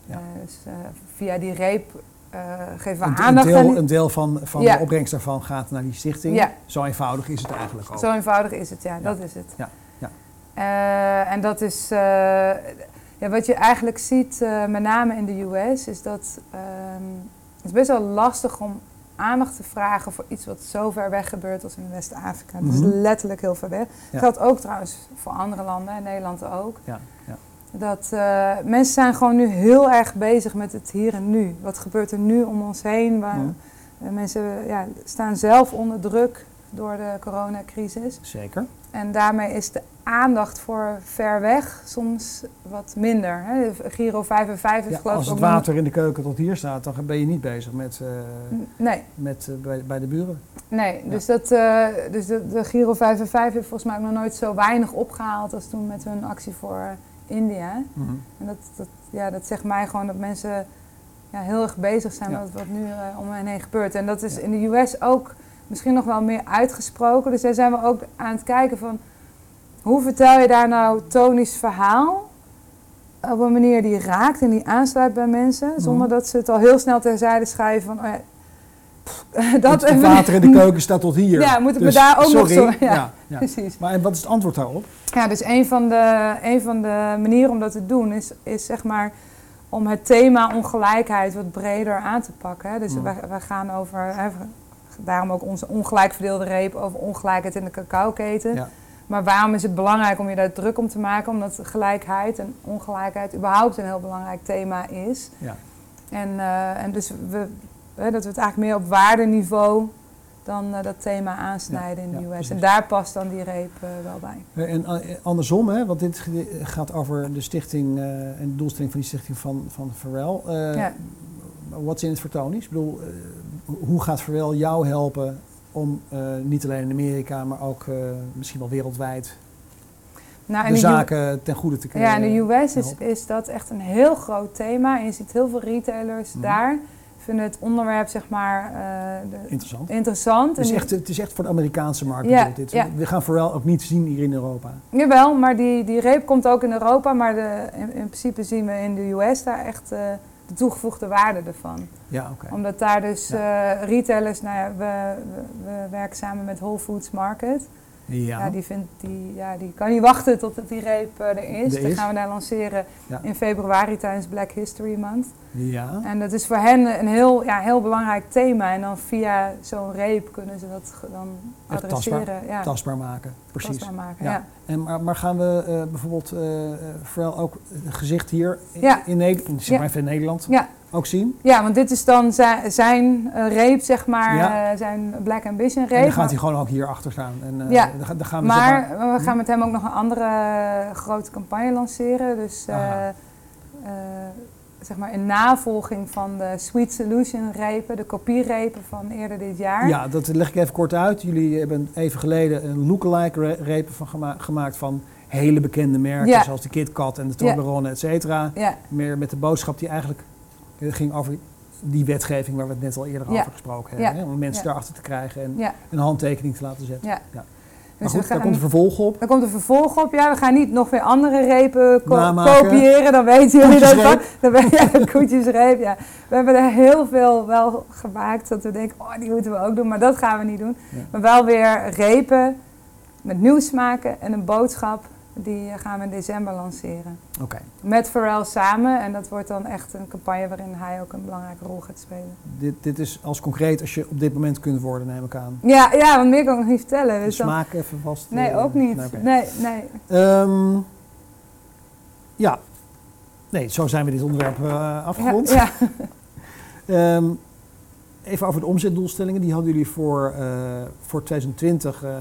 Ja. eh, dus eh, via die reep eh, geven we Een, een aandacht aan deel, die- een deel van, van Ja. de opbrengst daarvan gaat naar die stichting. Ja. Zo eenvoudig is het eigenlijk ook. Zo eenvoudig is het, ja, dat is het. Ja, ja. En dat is, ja, wat je eigenlijk ziet, met name in de US, is dat ehm, het is best wel lastig om aandacht te vragen voor iets wat zo ver weg gebeurt als in West-Afrika. Het Mhm. is letterlijk heel ver weg. Ja. Dat geldt ook trouwens voor andere landen, in Nederland ook. Ja, ja. Dat eh, mensen zijn gewoon nu heel erg bezig met het hier en nu. Wat gebeurt er nu om ons heen? Waar, Mhm. eh, mensen ja, staan zelf onder druk door de coronacrisis. Zeker. En daarmee is de aandacht voor ver weg soms wat minder. Hè? Giro 55 Ja, is geloof als ik het ook nog- water in de keuken tot hier staat, dan ben je niet bezig met, eh, Nee, met, eh, bij, bij de buren. nee. Dus, dat, eh, dus de, de Giro 55 heeft volgens mij ook nog nooit zo weinig opgehaald als toen met hun actie voor India. Mhm. En dat, dat, ja, dat zegt mij gewoon dat mensen ja, heel erg bezig zijn met wat nu om hen heen gebeurt. En dat is in de US ook misschien nog wel meer uitgesproken. Dus daar zijn we ook aan het kijken van... hoe vertel je daar nou Tony's verhaal... op een manier die raakt en die aansluit bij mensen. Zonder dat ze het al heel snel terzijde schuiven van... Oh ja, pff, dat Het water in de keuken staat tot hier. Ja, moeten we Dus, daar ook nog sorry. zo... Ja, Ja, ja. precies. Maar en wat is het antwoord daarop? Ja, dus een van de, een van de manieren om dat te doen is, is zeg maar om het thema ongelijkheid wat breder aan te pakken. Hè. Dus Mm. we, we gaan over, hè, daarom ook onze ongelijk verdeelde reep, over ongelijkheid in de cacaoketen. Ja. Maar waarom is het belangrijk om je daar druk om te maken? Omdat gelijkheid en ongelijkheid überhaupt een heel belangrijk thema is. Ja. En, eh, en dus we, hè, dat we het eigenlijk meer op waardeniveau dan eh, dat thema aansnijden Ja, in de ja, US. precies. En daar past dan die reep eh, wel bij. En andersom, hè, want dit gaat over de stichting en de doelstelling van die stichting van, van Ja. Wat is in het voor? Ik bedoel, hoe gaat Pharrell jou helpen om eh, niet alleen in Amerika, maar ook eh, misschien wel wereldwijd Nou, de U- zaken ten goede te kunnen Ja, in de US is, is dat echt een heel groot thema. En je ziet heel veel retailers Mhm. daar vinden het onderwerp zeg maar eh, de- Interessant. interessant. En echt, het is echt voor de Amerikaanse markt. Ja, dit. ja. We gaan Pharrell ook niet zien hier in Europa. Jawel, maar die, die reep komt ook in Europa. Maar de, in, in principe zien we in de US daar echt eh, de toegevoegde waarde ervan. Ja, oké. Omdat daar dus eh, retailers, nou ja, we, we, we werken samen met Whole Foods Market. Ja. Ja, die, vindt, die, ja, die kan niet wachten tot het die reep eh, er is. Er Dan gaan we daar lanceren Ja. in februari tijdens Black History Month. ja. En dat is voor hen een heel, ja, heel belangrijk thema. En dan via zo'n reep kunnen ze dat dan adresseren. tastbaar, ja, tastbaar maken. Precies. tastbaar maken. Ja. Ja. En, maar, maar gaan we eh, bijvoorbeeld eh, Pharrell ook gezicht hier in, Ja. in, Nederland, zeg maar even in Nederland Ja. Ook zien? Ja, want dit is dan zijn, eh, reep, zeg maar, Ja. eh, zijn Black Ambition En reep. dan gaat hij gewoon ook hier achter staan. En, eh, Ja. dan, ga- dan gaan we zeg maar maar, we gaan met hem ook nog een andere grote campagne lanceren. Dus zeg maar in navolging van de Sweet Solution repen, de kopierepen van eerder dit jaar. Ja, dat leg ik even kort uit. Jullie hebben even geleden een lookalike re- repen van gema- gemaakt van hele bekende merken, Ja. zoals de KitKat en de Ja. Toblerone, et cetera. Ja, Meer met de boodschap die eigenlijk eh, ging over die wetgeving waar we het net al eerder Ja. over gesproken hebben. Hè? Om mensen daarachter te krijgen en een handtekening te laten zetten. ja. Ja. Dus maar goed, daar komt een vervolg op. Er komt een vervolg op. Ja, we gaan niet nog weer andere repen ko- kopiëren. Dan weten jullie dat. Dan ben ja, de koetjesreep. Ja. We hebben er heel veel wel gemaakt dat we denken, oh, die moeten we ook doen. Maar dat gaan we niet doen. Ja. Maar wel weer repen met nieuws maken en een boodschap. Die eh, gaan we in december lanceren. Oké. Met Pharrell samen. En dat wordt dan echt een campagne waarin hij ook een belangrijke rol gaat spelen. Dit, dit is als concreet als je op dit moment kunt worden, neem ik aan. Ja, ja want meer kan ik nog niet vertellen. Dus Smaak even vast. Nee, eh, ook niet. nee, oké. Nee, nee. Ehm, ja. Nee, zo zijn we dit onderwerp eh, afgerond. Ja, ja. Ehm, even over de omzetdoelstellingen. Die hadden jullie voor, eh, voor 2020, eh,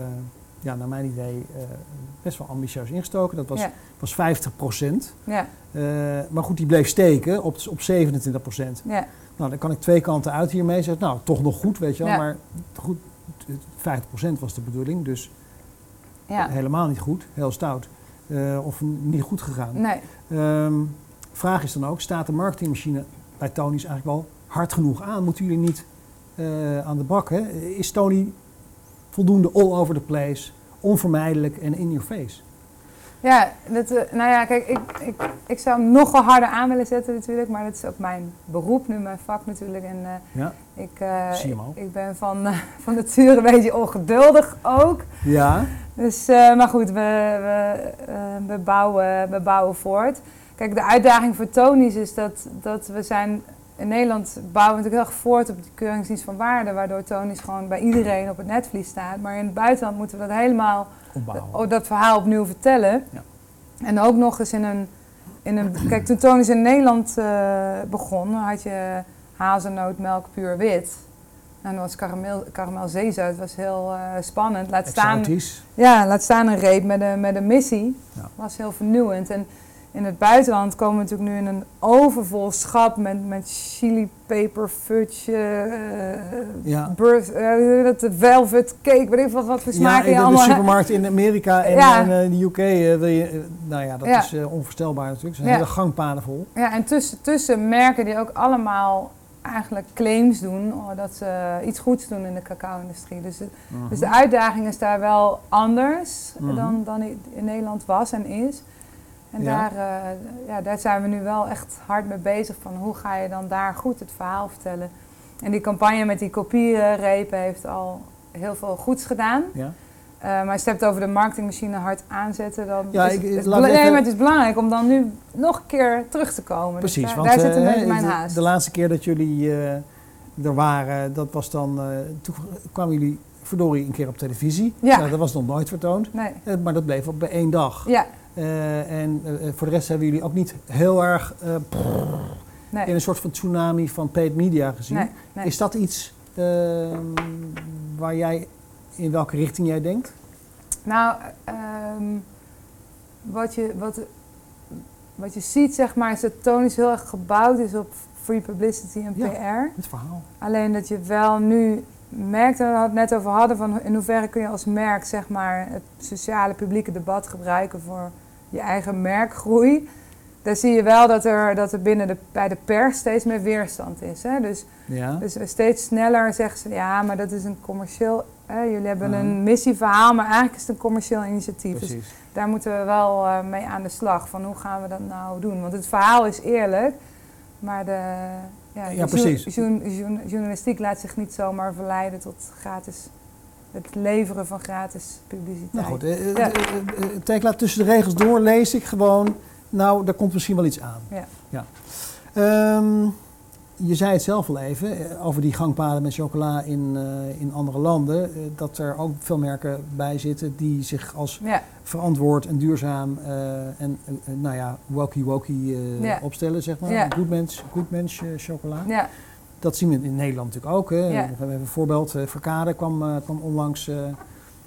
ja, naar mijn idee, eh, best wel ambitieus ingestoken. Dat was, Ja. was 50 procent. ja, maar goed, die bleef steken op, op 27 procent. ja. Nou, dan kan ik twee kanten uit hiermee zeggen. Nou, toch nog goed, weet je wel. Maar goed, 50 procent was de bedoeling. Dus ja. helemaal niet goed. Heel stout. Eh, of niet goed gegaan. Nee. Ehm, vraag is dan ook, staat de marketingmachine bij Tony's eigenlijk wel hard genoeg aan? Moeten jullie niet eh, aan de bak? Hè? Is Tony voldoende all over the place, onvermijdelijk en in your face? Ja, dat, eh, nou ja, kijk, ik, ik, ik zou hem nog wel harder aan willen zetten natuurlijk, maar dat is ook mijn beroep nu, mijn vak natuurlijk. En eh, Ja, ik, eh, CMO. ik ben van, van nature een beetje ongeduldig ook. ja. Dus, maar goed, we, we, we, bouwen, we bouwen voort. Kijk, de uitdaging voor Tony's is dat, dat we zijn... In Nederland bouwen we natuurlijk heel erg voort op de keuringsdienst van waarde, waardoor Tony's gewoon bij iedereen op het netvlies staat. Maar in het buitenland moeten we dat helemaal opbouwen. oh, dat verhaal opnieuw vertellen. Ja. En ook nog eens in een, in een... Kijk, toen Tony's in Nederland eh, begon, had je hazelnootmelk puur wit. En dat was karamel, karamelzeezout, was heel eh, spannend. Laat staan, ja, laat staan een reep met een, met een missie. Ja. was heel vernieuwend. En in het buitenland komen we natuurlijk nu in een overvol schap met, met chili peper, fudge, eh, Ja. birth, eh, dat, velvet cake, weet ik wat, wat voor smaken in je de, de allemaal... supermarkt in Amerika en, Ja. en, eh, de UK, wil je, nou ja, dat Ja. is onvoorstelbaar natuurlijk. Er zijn hele gangpaden vol. Ja, en tussen, tussen merken die ook allemaal eigenlijk claims doen oh, dat ze iets goeds doen in de cacao-industrie. Dus, dus de uitdaging is daar wel anders Mhm. dan, dan in Nederland was en is. En Ja. daar, eh, ja, daar zijn we nu wel echt hard mee bezig. Van hoe ga je dan daar goed het verhaal vertellen. En die campagne met die kopierepen heeft al heel veel goeds gedaan. Ja. Eh, maar als je het hebt over de marketingmachine hard aanzetten, dan Ja, is, ik- het, even- nee, maar het is belangrijk om dan nu nog een keer terug te komen. Dus Precies, want daar zit een eh, beetje mijn de- haast. De, laatste keer dat jullie er waren, dat was dan, toen kwamen jullie verdorie een keer op televisie. Ja. Nou, dat was nog nooit vertoond, Nee, maar dat bleef op bij één dag. ja, en eh, voor de rest hebben jullie ook niet heel erg eh, nee, in een soort van tsunami van paid media gezien. nee, nee. Is dat iets ehm, waar jij, in welke richting jij denkt? Nou, ehm, wat, je, wat, wat je ziet, zeg maar, is dat Tony's heel erg gebouwd is op free publicity en Ja. PR. Het verhaal. Alleen dat je wel nu merkt, en we het net over hadden, van in hoeverre kun je als merk, zeg maar, het sociale publieke debat gebruiken voor je eigen merkgroei. Daar zie je wel dat er, dat er binnen de, bij de pers steeds meer weerstand is. Hè? Dus Ja. dus steeds sneller zeggen ze, ja, maar dat is een commercieel... Hè, jullie hebben een missieverhaal, maar eigenlijk is het een commercieel initiatief. Dus Precies. daar moeten we wel eh, mee aan de slag. Van hoe gaan we dat nou doen? Want het verhaal is eerlijk, maar de, ja, Ja, precies. jour- jour- journalistiek laat zich niet zomaar verleiden tot gratis... Het leveren van gratis publiciteit. Nou goed, eh, eh, Ja. eh, eh, Tekla, tussen de regels door lees ik gewoon, nou, daar komt misschien wel iets aan. Ja. Ehm, je zei het zelf al even, eh, over die gangpaden met chocola in, eh, in andere landen, eh, dat er ook veel merken bij zitten die zich als Ja, verantwoord en duurzaam en nou ja, wokie-wokie eh, Ja. opstellen, zeg maar. Ja. Good mens, good mens chocola. ja, Dat zien we in Nederland natuurlijk ook. Hè. We hebben een voorbeeld, Verkade kwam, kwam onlangs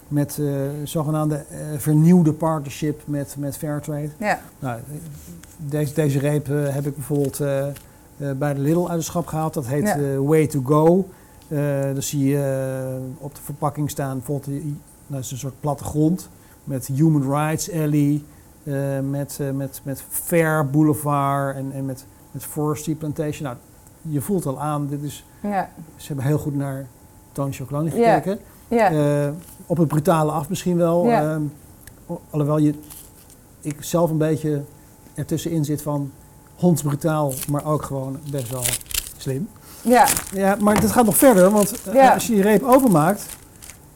met eh zogenaamde vernieuwde partnership met, met Fairtrade. ja, Nou, deze, deze reep heb ik bijvoorbeeld bij de Lidl uit de schap gehaald. Dat heet Ja. eh, Way to Go. Eh dan zie je eh, op de verpakking staan bijvoorbeeld die- nou, dat is een soort plattegrond met Human Rights Alley, eh, met, eh, met, met Fair Boulevard en, en met, met Forestry Plantation. Nou, je voelt al aan, dit is, ja, ze hebben heel goed naar Tony Chocolonely gekeken. ja. Eh, op het brutale af misschien wel. Ja. Ehm, al- alhoewel je, ik zelf een beetje ertussenin zit van hondsbrutaal, maar ook gewoon best wel slim. ja. Ja, maar dit gaat nog verder, want eh, Ja. als je die reep openmaakt,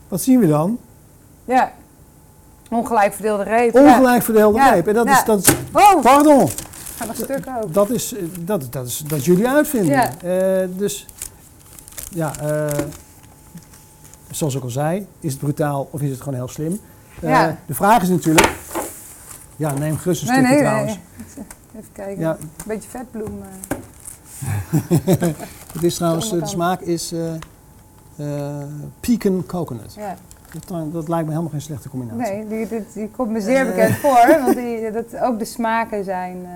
wat zien we dan? ja. Ongelijk verdeelde reep. ja. Ongelijk verdeelde reep. En dat is, dat is, Oh, pardon, gaat nog stuk ook. dat is, eh, dat, dat is, dat jullie uitvinding. Ja. Eh, dus, ja, eh, zoals ik al zei, is het brutaal of is het gewoon heel slim? Eh, Ja. De vraag is natuurlijk, ja, neem gerust een Nee, stukje nee, trouwens. nee. Even kijken. Ja, Een beetje vetbloem. eh. het is trouwens, eh, de smaak is eh eh, pecan coconut. Ja. Dat, dat lijkt me helemaal geen slechte combinatie. Nee, die, die, die komt me zeer bekend voor. Want die, dat, ook de smaken zijn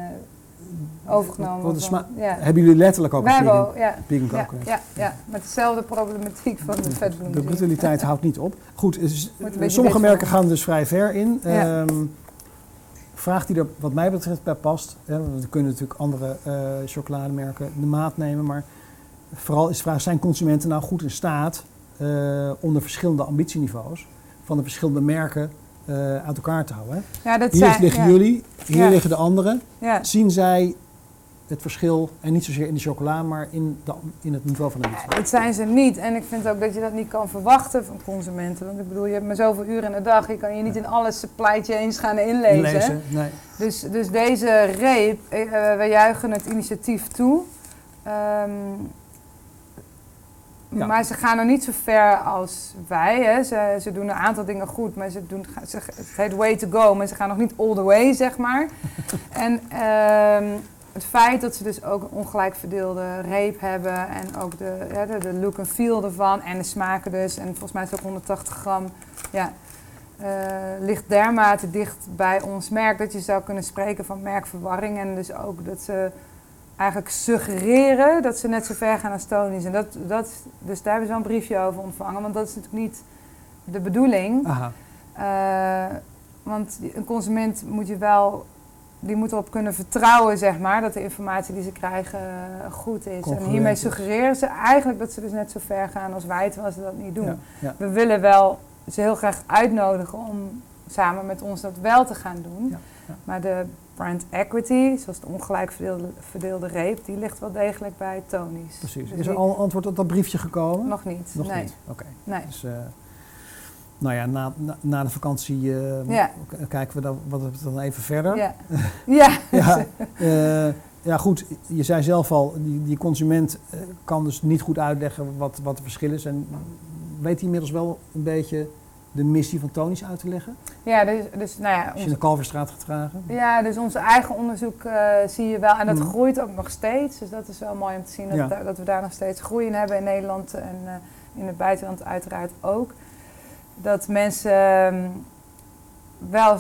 overgenomen. Wat de van- sma- ja. Hebben jullie letterlijk ook Wij een hebben pecan, ook, ja. pecan coconut? ja, ja, met dezelfde problematiek van de vetbloem. De brutaliteit houdt niet op. Goed, sommige merken gaan dus vrij ver in. Ja. Vraag die er wat mij betreft bij past. Hè, we kunnen natuurlijk andere eh, chocolademerken de maat nemen. Maar vooral is de vraag, zijn consumenten nou goed in staat om de verschillende ambitieniveaus van de verschillende merken eh, uit elkaar te houden? Hè? Ja, dat Hier zijn, liggen ja, jullie, hier Ja. liggen de anderen. Zien zij het verschil, en niet zozeer in de chocola, maar in, de, in het niveau van de ambitie? Dat zijn ze niet. En ik vind ook dat je dat niet kan verwachten van consumenten. Want ik bedoel, je hebt maar zoveel uren in de dag. Je kan je niet in alle supply chains gaan inlezen. Lezen? Nee. Dus, dus deze reep, eh, eh, wij juichen het initiatief toe. Ehm, Ja. Maar ze gaan nog niet zo ver als wij. Hè. Ze, ze doen een aantal dingen goed, maar ze doen, ze, het heet way to go, maar ze gaan nog niet all the way, zeg maar. en ehm, het feit dat ze dus ook een ongelijk verdeelde reep hebben en ook de, ja, de, de look en feel ervan en de smaken dus, en volgens mij is het ook 180 gram, ja, eh, ligt dermate dicht bij ons merk dat je zou kunnen spreken van merkverwarring. En dus ook dat ze eigenlijk suggereren dat ze net zo ver gaan als Tony's. En dat, dat, dus daar hebben ze wel een briefje over ontvangen, want dat is natuurlijk niet de bedoeling. Aha. Eh, want een consument moet je wel, die moet erop kunnen vertrouwen, zeg maar, dat de informatie die ze krijgen eh, goed is. En hiermee suggereren ze eigenlijk dat ze dus net zo ver gaan als wij, terwijl ze dat niet doen. Ja, ja. We willen wel ze heel graag uitnodigen om samen met ons dat wel te gaan doen. Ja. Maar de brand equity, zoals de ongelijk verdeelde, verdeelde reep, die ligt wel degelijk bij Tony's. Precies. Dus Is er al antwoord op dat briefje gekomen? Nog niet. Nog nee. niet. Oké. Nee. Dus, eh, nou ja, na, na, na de vakantie eh, Ja. kijken we dan, wat dan even verder. Ja. ja. Ja, eh, ja, goed. Je zei zelf al, die, die consument eh, kan dus niet goed uitleggen wat, wat het verschil is. En weet hij inmiddels wel een beetje de missie van Tony's uit te leggen? Ja, dus, dus nou ja, Als je in ons, de Kalverstraat gaat vragen. ja, dus onze eigen onderzoek zie je wel. En dat Mhm. groeit ook nog steeds. Dus dat is wel mooi om te zien dat, Ja. dat we daar nog steeds groei in hebben in Nederland en in het buitenland uiteraard ook. Dat mensen ehm, wel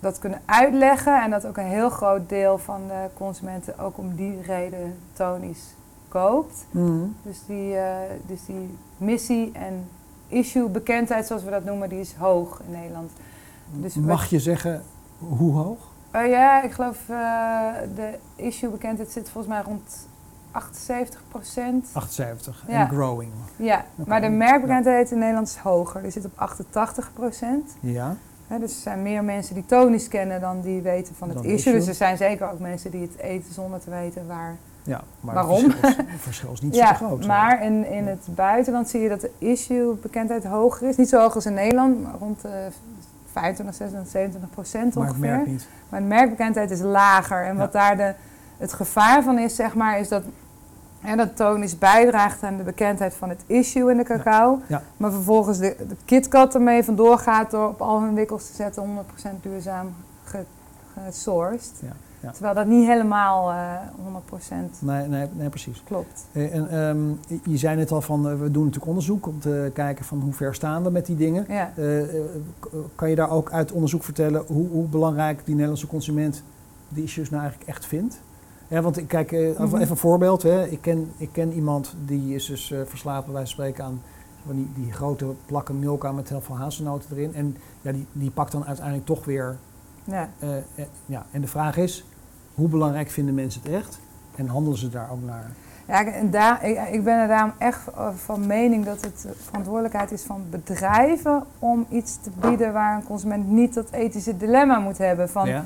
dat kunnen uitleggen en dat ook een heel groot deel van de consumenten ook om die reden Tony's koopt. Dus die, eh, dus die missie en issue bekendheid, zoals we dat noemen, die is hoog in Nederland. Dus Mag je zeggen hoe hoog? Eh, ja, ik geloof uh, de issue bekendheid zit volgens mij rond 78 procent. 78 Ja. en growing. Ja, maar de merkbekendheid in Nederland is hoger. Die zit op 88 procent. Ja. dus er zijn meer mensen die tonisch kennen dan die weten van het issue. issue. Dus er zijn zeker ook mensen die het eten zonder te weten waar. ja maar Waarom? Het verschil is, het verschil is niet ja, zo groot. maar in, in het buitenland zie je dat de issue bekendheid hoger is. Niet zo hoog als in Nederland, maar rond de 25, 26, 27 procent Maar het ongeveer. merk niet. Maar de merkbekendheid is lager. En wat daar de, het gevaar van is, zeg maar, is dat, ja, dat tonisch bijdraagt aan de bekendheid van het issue in de cacao. Ja. Maar vervolgens de, de KitKat ermee vandoor gaat door op al hun wikkels te zetten 100% duurzaam ge, gesourced. Ja, ja. Terwijl dat niet helemaal eh 100% Nee, nee, nee, precies. klopt. Eh, En, ehm, je zei net al van, eh, we doen natuurlijk onderzoek om te kijken van hoe ver staan we met die dingen. Ja. Eh, eh, kan je daar ook uit onderzoek vertellen hoe, hoe belangrijk die Nederlandse consument die issues nou eigenlijk echt vindt? Ja, want ik kijk, eh, even Mhm. even een voorbeeld. Hè. Ik, ken, ik ken iemand die is dus eh, bij wijze van spreken aan van die, die grote plakken milka met heel veel hazelnoten erin. En ja, die, die pakt dan uiteindelijk toch weer. Ja. eh, eh, ja. En de vraag is, hoe belangrijk vinden mensen het echt? En handelen ze daar ook naar? Ja, en daar, ik, ik ben er daarom echt van mening dat het verantwoordelijkheid is van bedrijven om iets te bieden waar een consument niet dat ethische dilemma moet hebben. Van ja?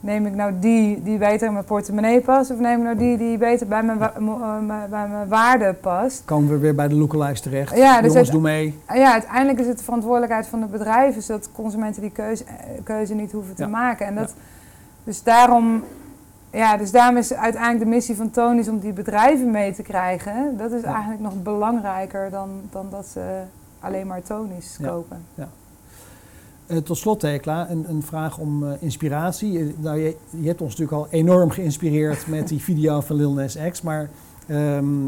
Neem ik nou die die beter in mijn portemonnee past of neem ik nou die die beter bij mijn, wa- eh, bij mijn waarde past. Komen we weer bij de lookalikes terecht? Ja, dus Jongens, doe mee. Ja, uiteindelijk is het de verantwoordelijkheid van de bedrijven zodat consumenten die keuze, eh, keuze niet hoeven te Ja. maken. En dat, Dus daarom ja, dus daarom is uiteindelijk de missie van Tony's om die bedrijven mee te krijgen. Dat is Ja. eigenlijk nog belangrijker dan, dan dat ze alleen maar Tony's Ja. Eh, tot slot, Tekla, een, een vraag om eh, inspiratie. Eh, nou, je, je hebt ons natuurlijk al enorm geïnspireerd met die video van Lil Nas X, maar ehm,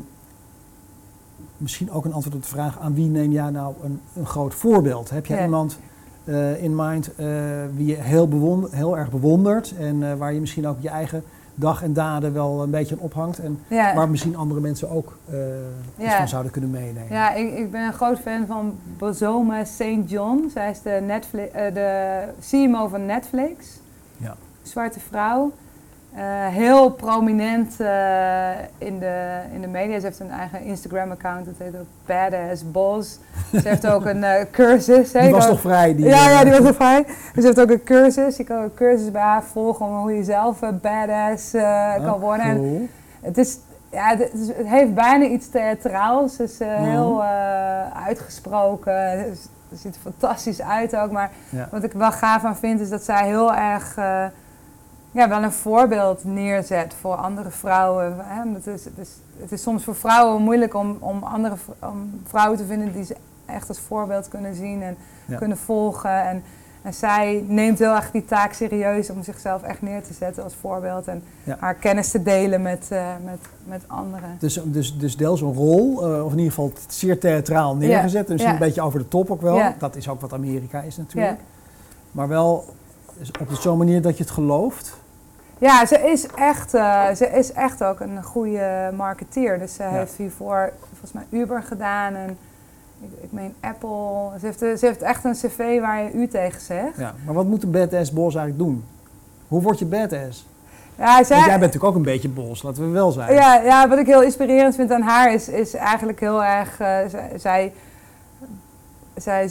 misschien ook een antwoord op de vraag: aan wie neem jij nou een, een groot voorbeeld? Heb jij Ja. iemand in mind wie je heel, heel erg bewondert en waar je misschien ook je eigen dag en daden wel een beetje aan ophangt en Ja, waar misschien andere mensen ook eh, iets van zouden kunnen meenemen? ja ik, ik ben een groot fan van Bozoma St. John. Zij is de, Netflix, eh, de CMO van Netflix. Ja. Zwarte vrouw. Eh, heel prominent eh, in, de, in de media. Ze heeft een eigen Instagram-account. Dat heet ook Badass Boss. Ze heeft ook een eh, cursus. hè. Die was ook- toch vrij? Die, ja, ja, die was er vrij. Dus ze heeft ook een cursus. Je kan een cursus bij haar volgen om hoe je zelf een badass ah, kan worden. En het, is, ja, het, is- het heeft bijna iets theatraals. Het is heel uitgesproken. Het, ziet er fantastisch uit ook. Maar Ja. wat ik wel gaaf aan vind is dat zij heel erg... ja, wel een voorbeeld neerzet voor andere vrouwen. Hè? Het, is, het, is, het is soms voor vrouwen moeilijk om, om andere om vrouwen te vinden die ze echt als voorbeeld kunnen zien en Ja. kunnen volgen. En, en zij neemt heel erg die taak serieus om zichzelf echt neer te zetten als voorbeeld en Ja. haar kennis te delen met, eh, met, met anderen. Dus, dus, dus deels een rol, eh, of in ieder geval zeer theatraal neergezet. En misschien ja. een beetje over de top ook wel. Dat is ook wat Amerika is natuurlijk. Maar wel op zo'n manier dat je het gelooft. Ja, ze is echt, eh, ze is echt ook een goede marketeer. Dus ze heeft hiervoor volgens mij Uber gedaan en ik, ik meen Apple. Ze heeft, ze heeft echt een cv waar je u tegen zegt. Ja. Maar wat moet een badass boss eigenlijk doen? Hoe word je badass? Ja, zij, Want jij bent natuurlijk ook een beetje bos, laten we wel zijn. ja, ja, wat ik heel inspirerend vind aan haar is, is eigenlijk heel erg... eh, zij, zij, zij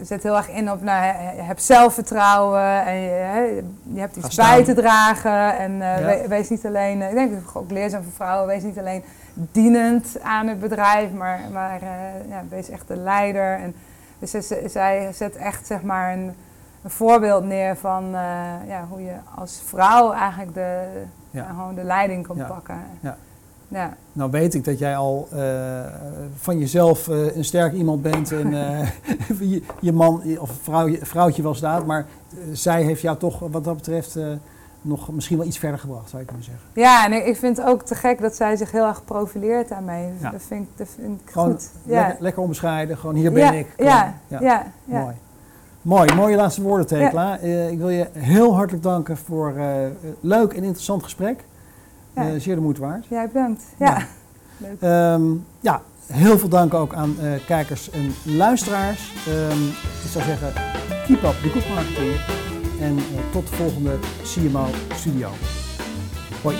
zet heel erg in op, nou, he- je hebt zelfvertrouwen en je, je hebt iets bij te dragen. En eh, Ja. wees niet alleen, eh, ik denk ook leerzaam voor vrouwen, wees niet alleen dienend aan het bedrijf, maar, maar eh, ja, wees echt de leider. En dus zij- zet echt zeg maar een, een voorbeeld neer van ja, hoe je als vrouw eigenlijk de, Ja. gewoon de leiding kan Ja. pakken. Ja. Ja. Nou weet ik dat jij al eh, van jezelf eh, een sterk iemand bent en eh, je, je man of vrouw, vrouwtje wel staat, maar zij heeft jou toch wat dat betreft nog misschien wel iets verder gebracht, zou je kunnen zeggen. Ja, en ik ik vind het ook te gek dat zij zich heel erg profileert aan mij. Ja. Dat, vind ik, dat vind ik Gewoon goed. Ja. lekker, lekker onbescheiden, gewoon hier ben ja, ik. Ja, ja, ja. Mooi. Mooi, mooie laatste woorden, Tekla. Ik wil je heel hartelijk danken voor een leuk en interessant gesprek. Eh, zeer de moeite waard. Jij bedankt. Ja. Ja. Leuk. Ehm, ja, heel veel dank ook aan eh, kijkers en luisteraars. Ehm, ik zou zeggen, keep up de good marketing. En eh, tot de volgende CMO Studio. Hoi.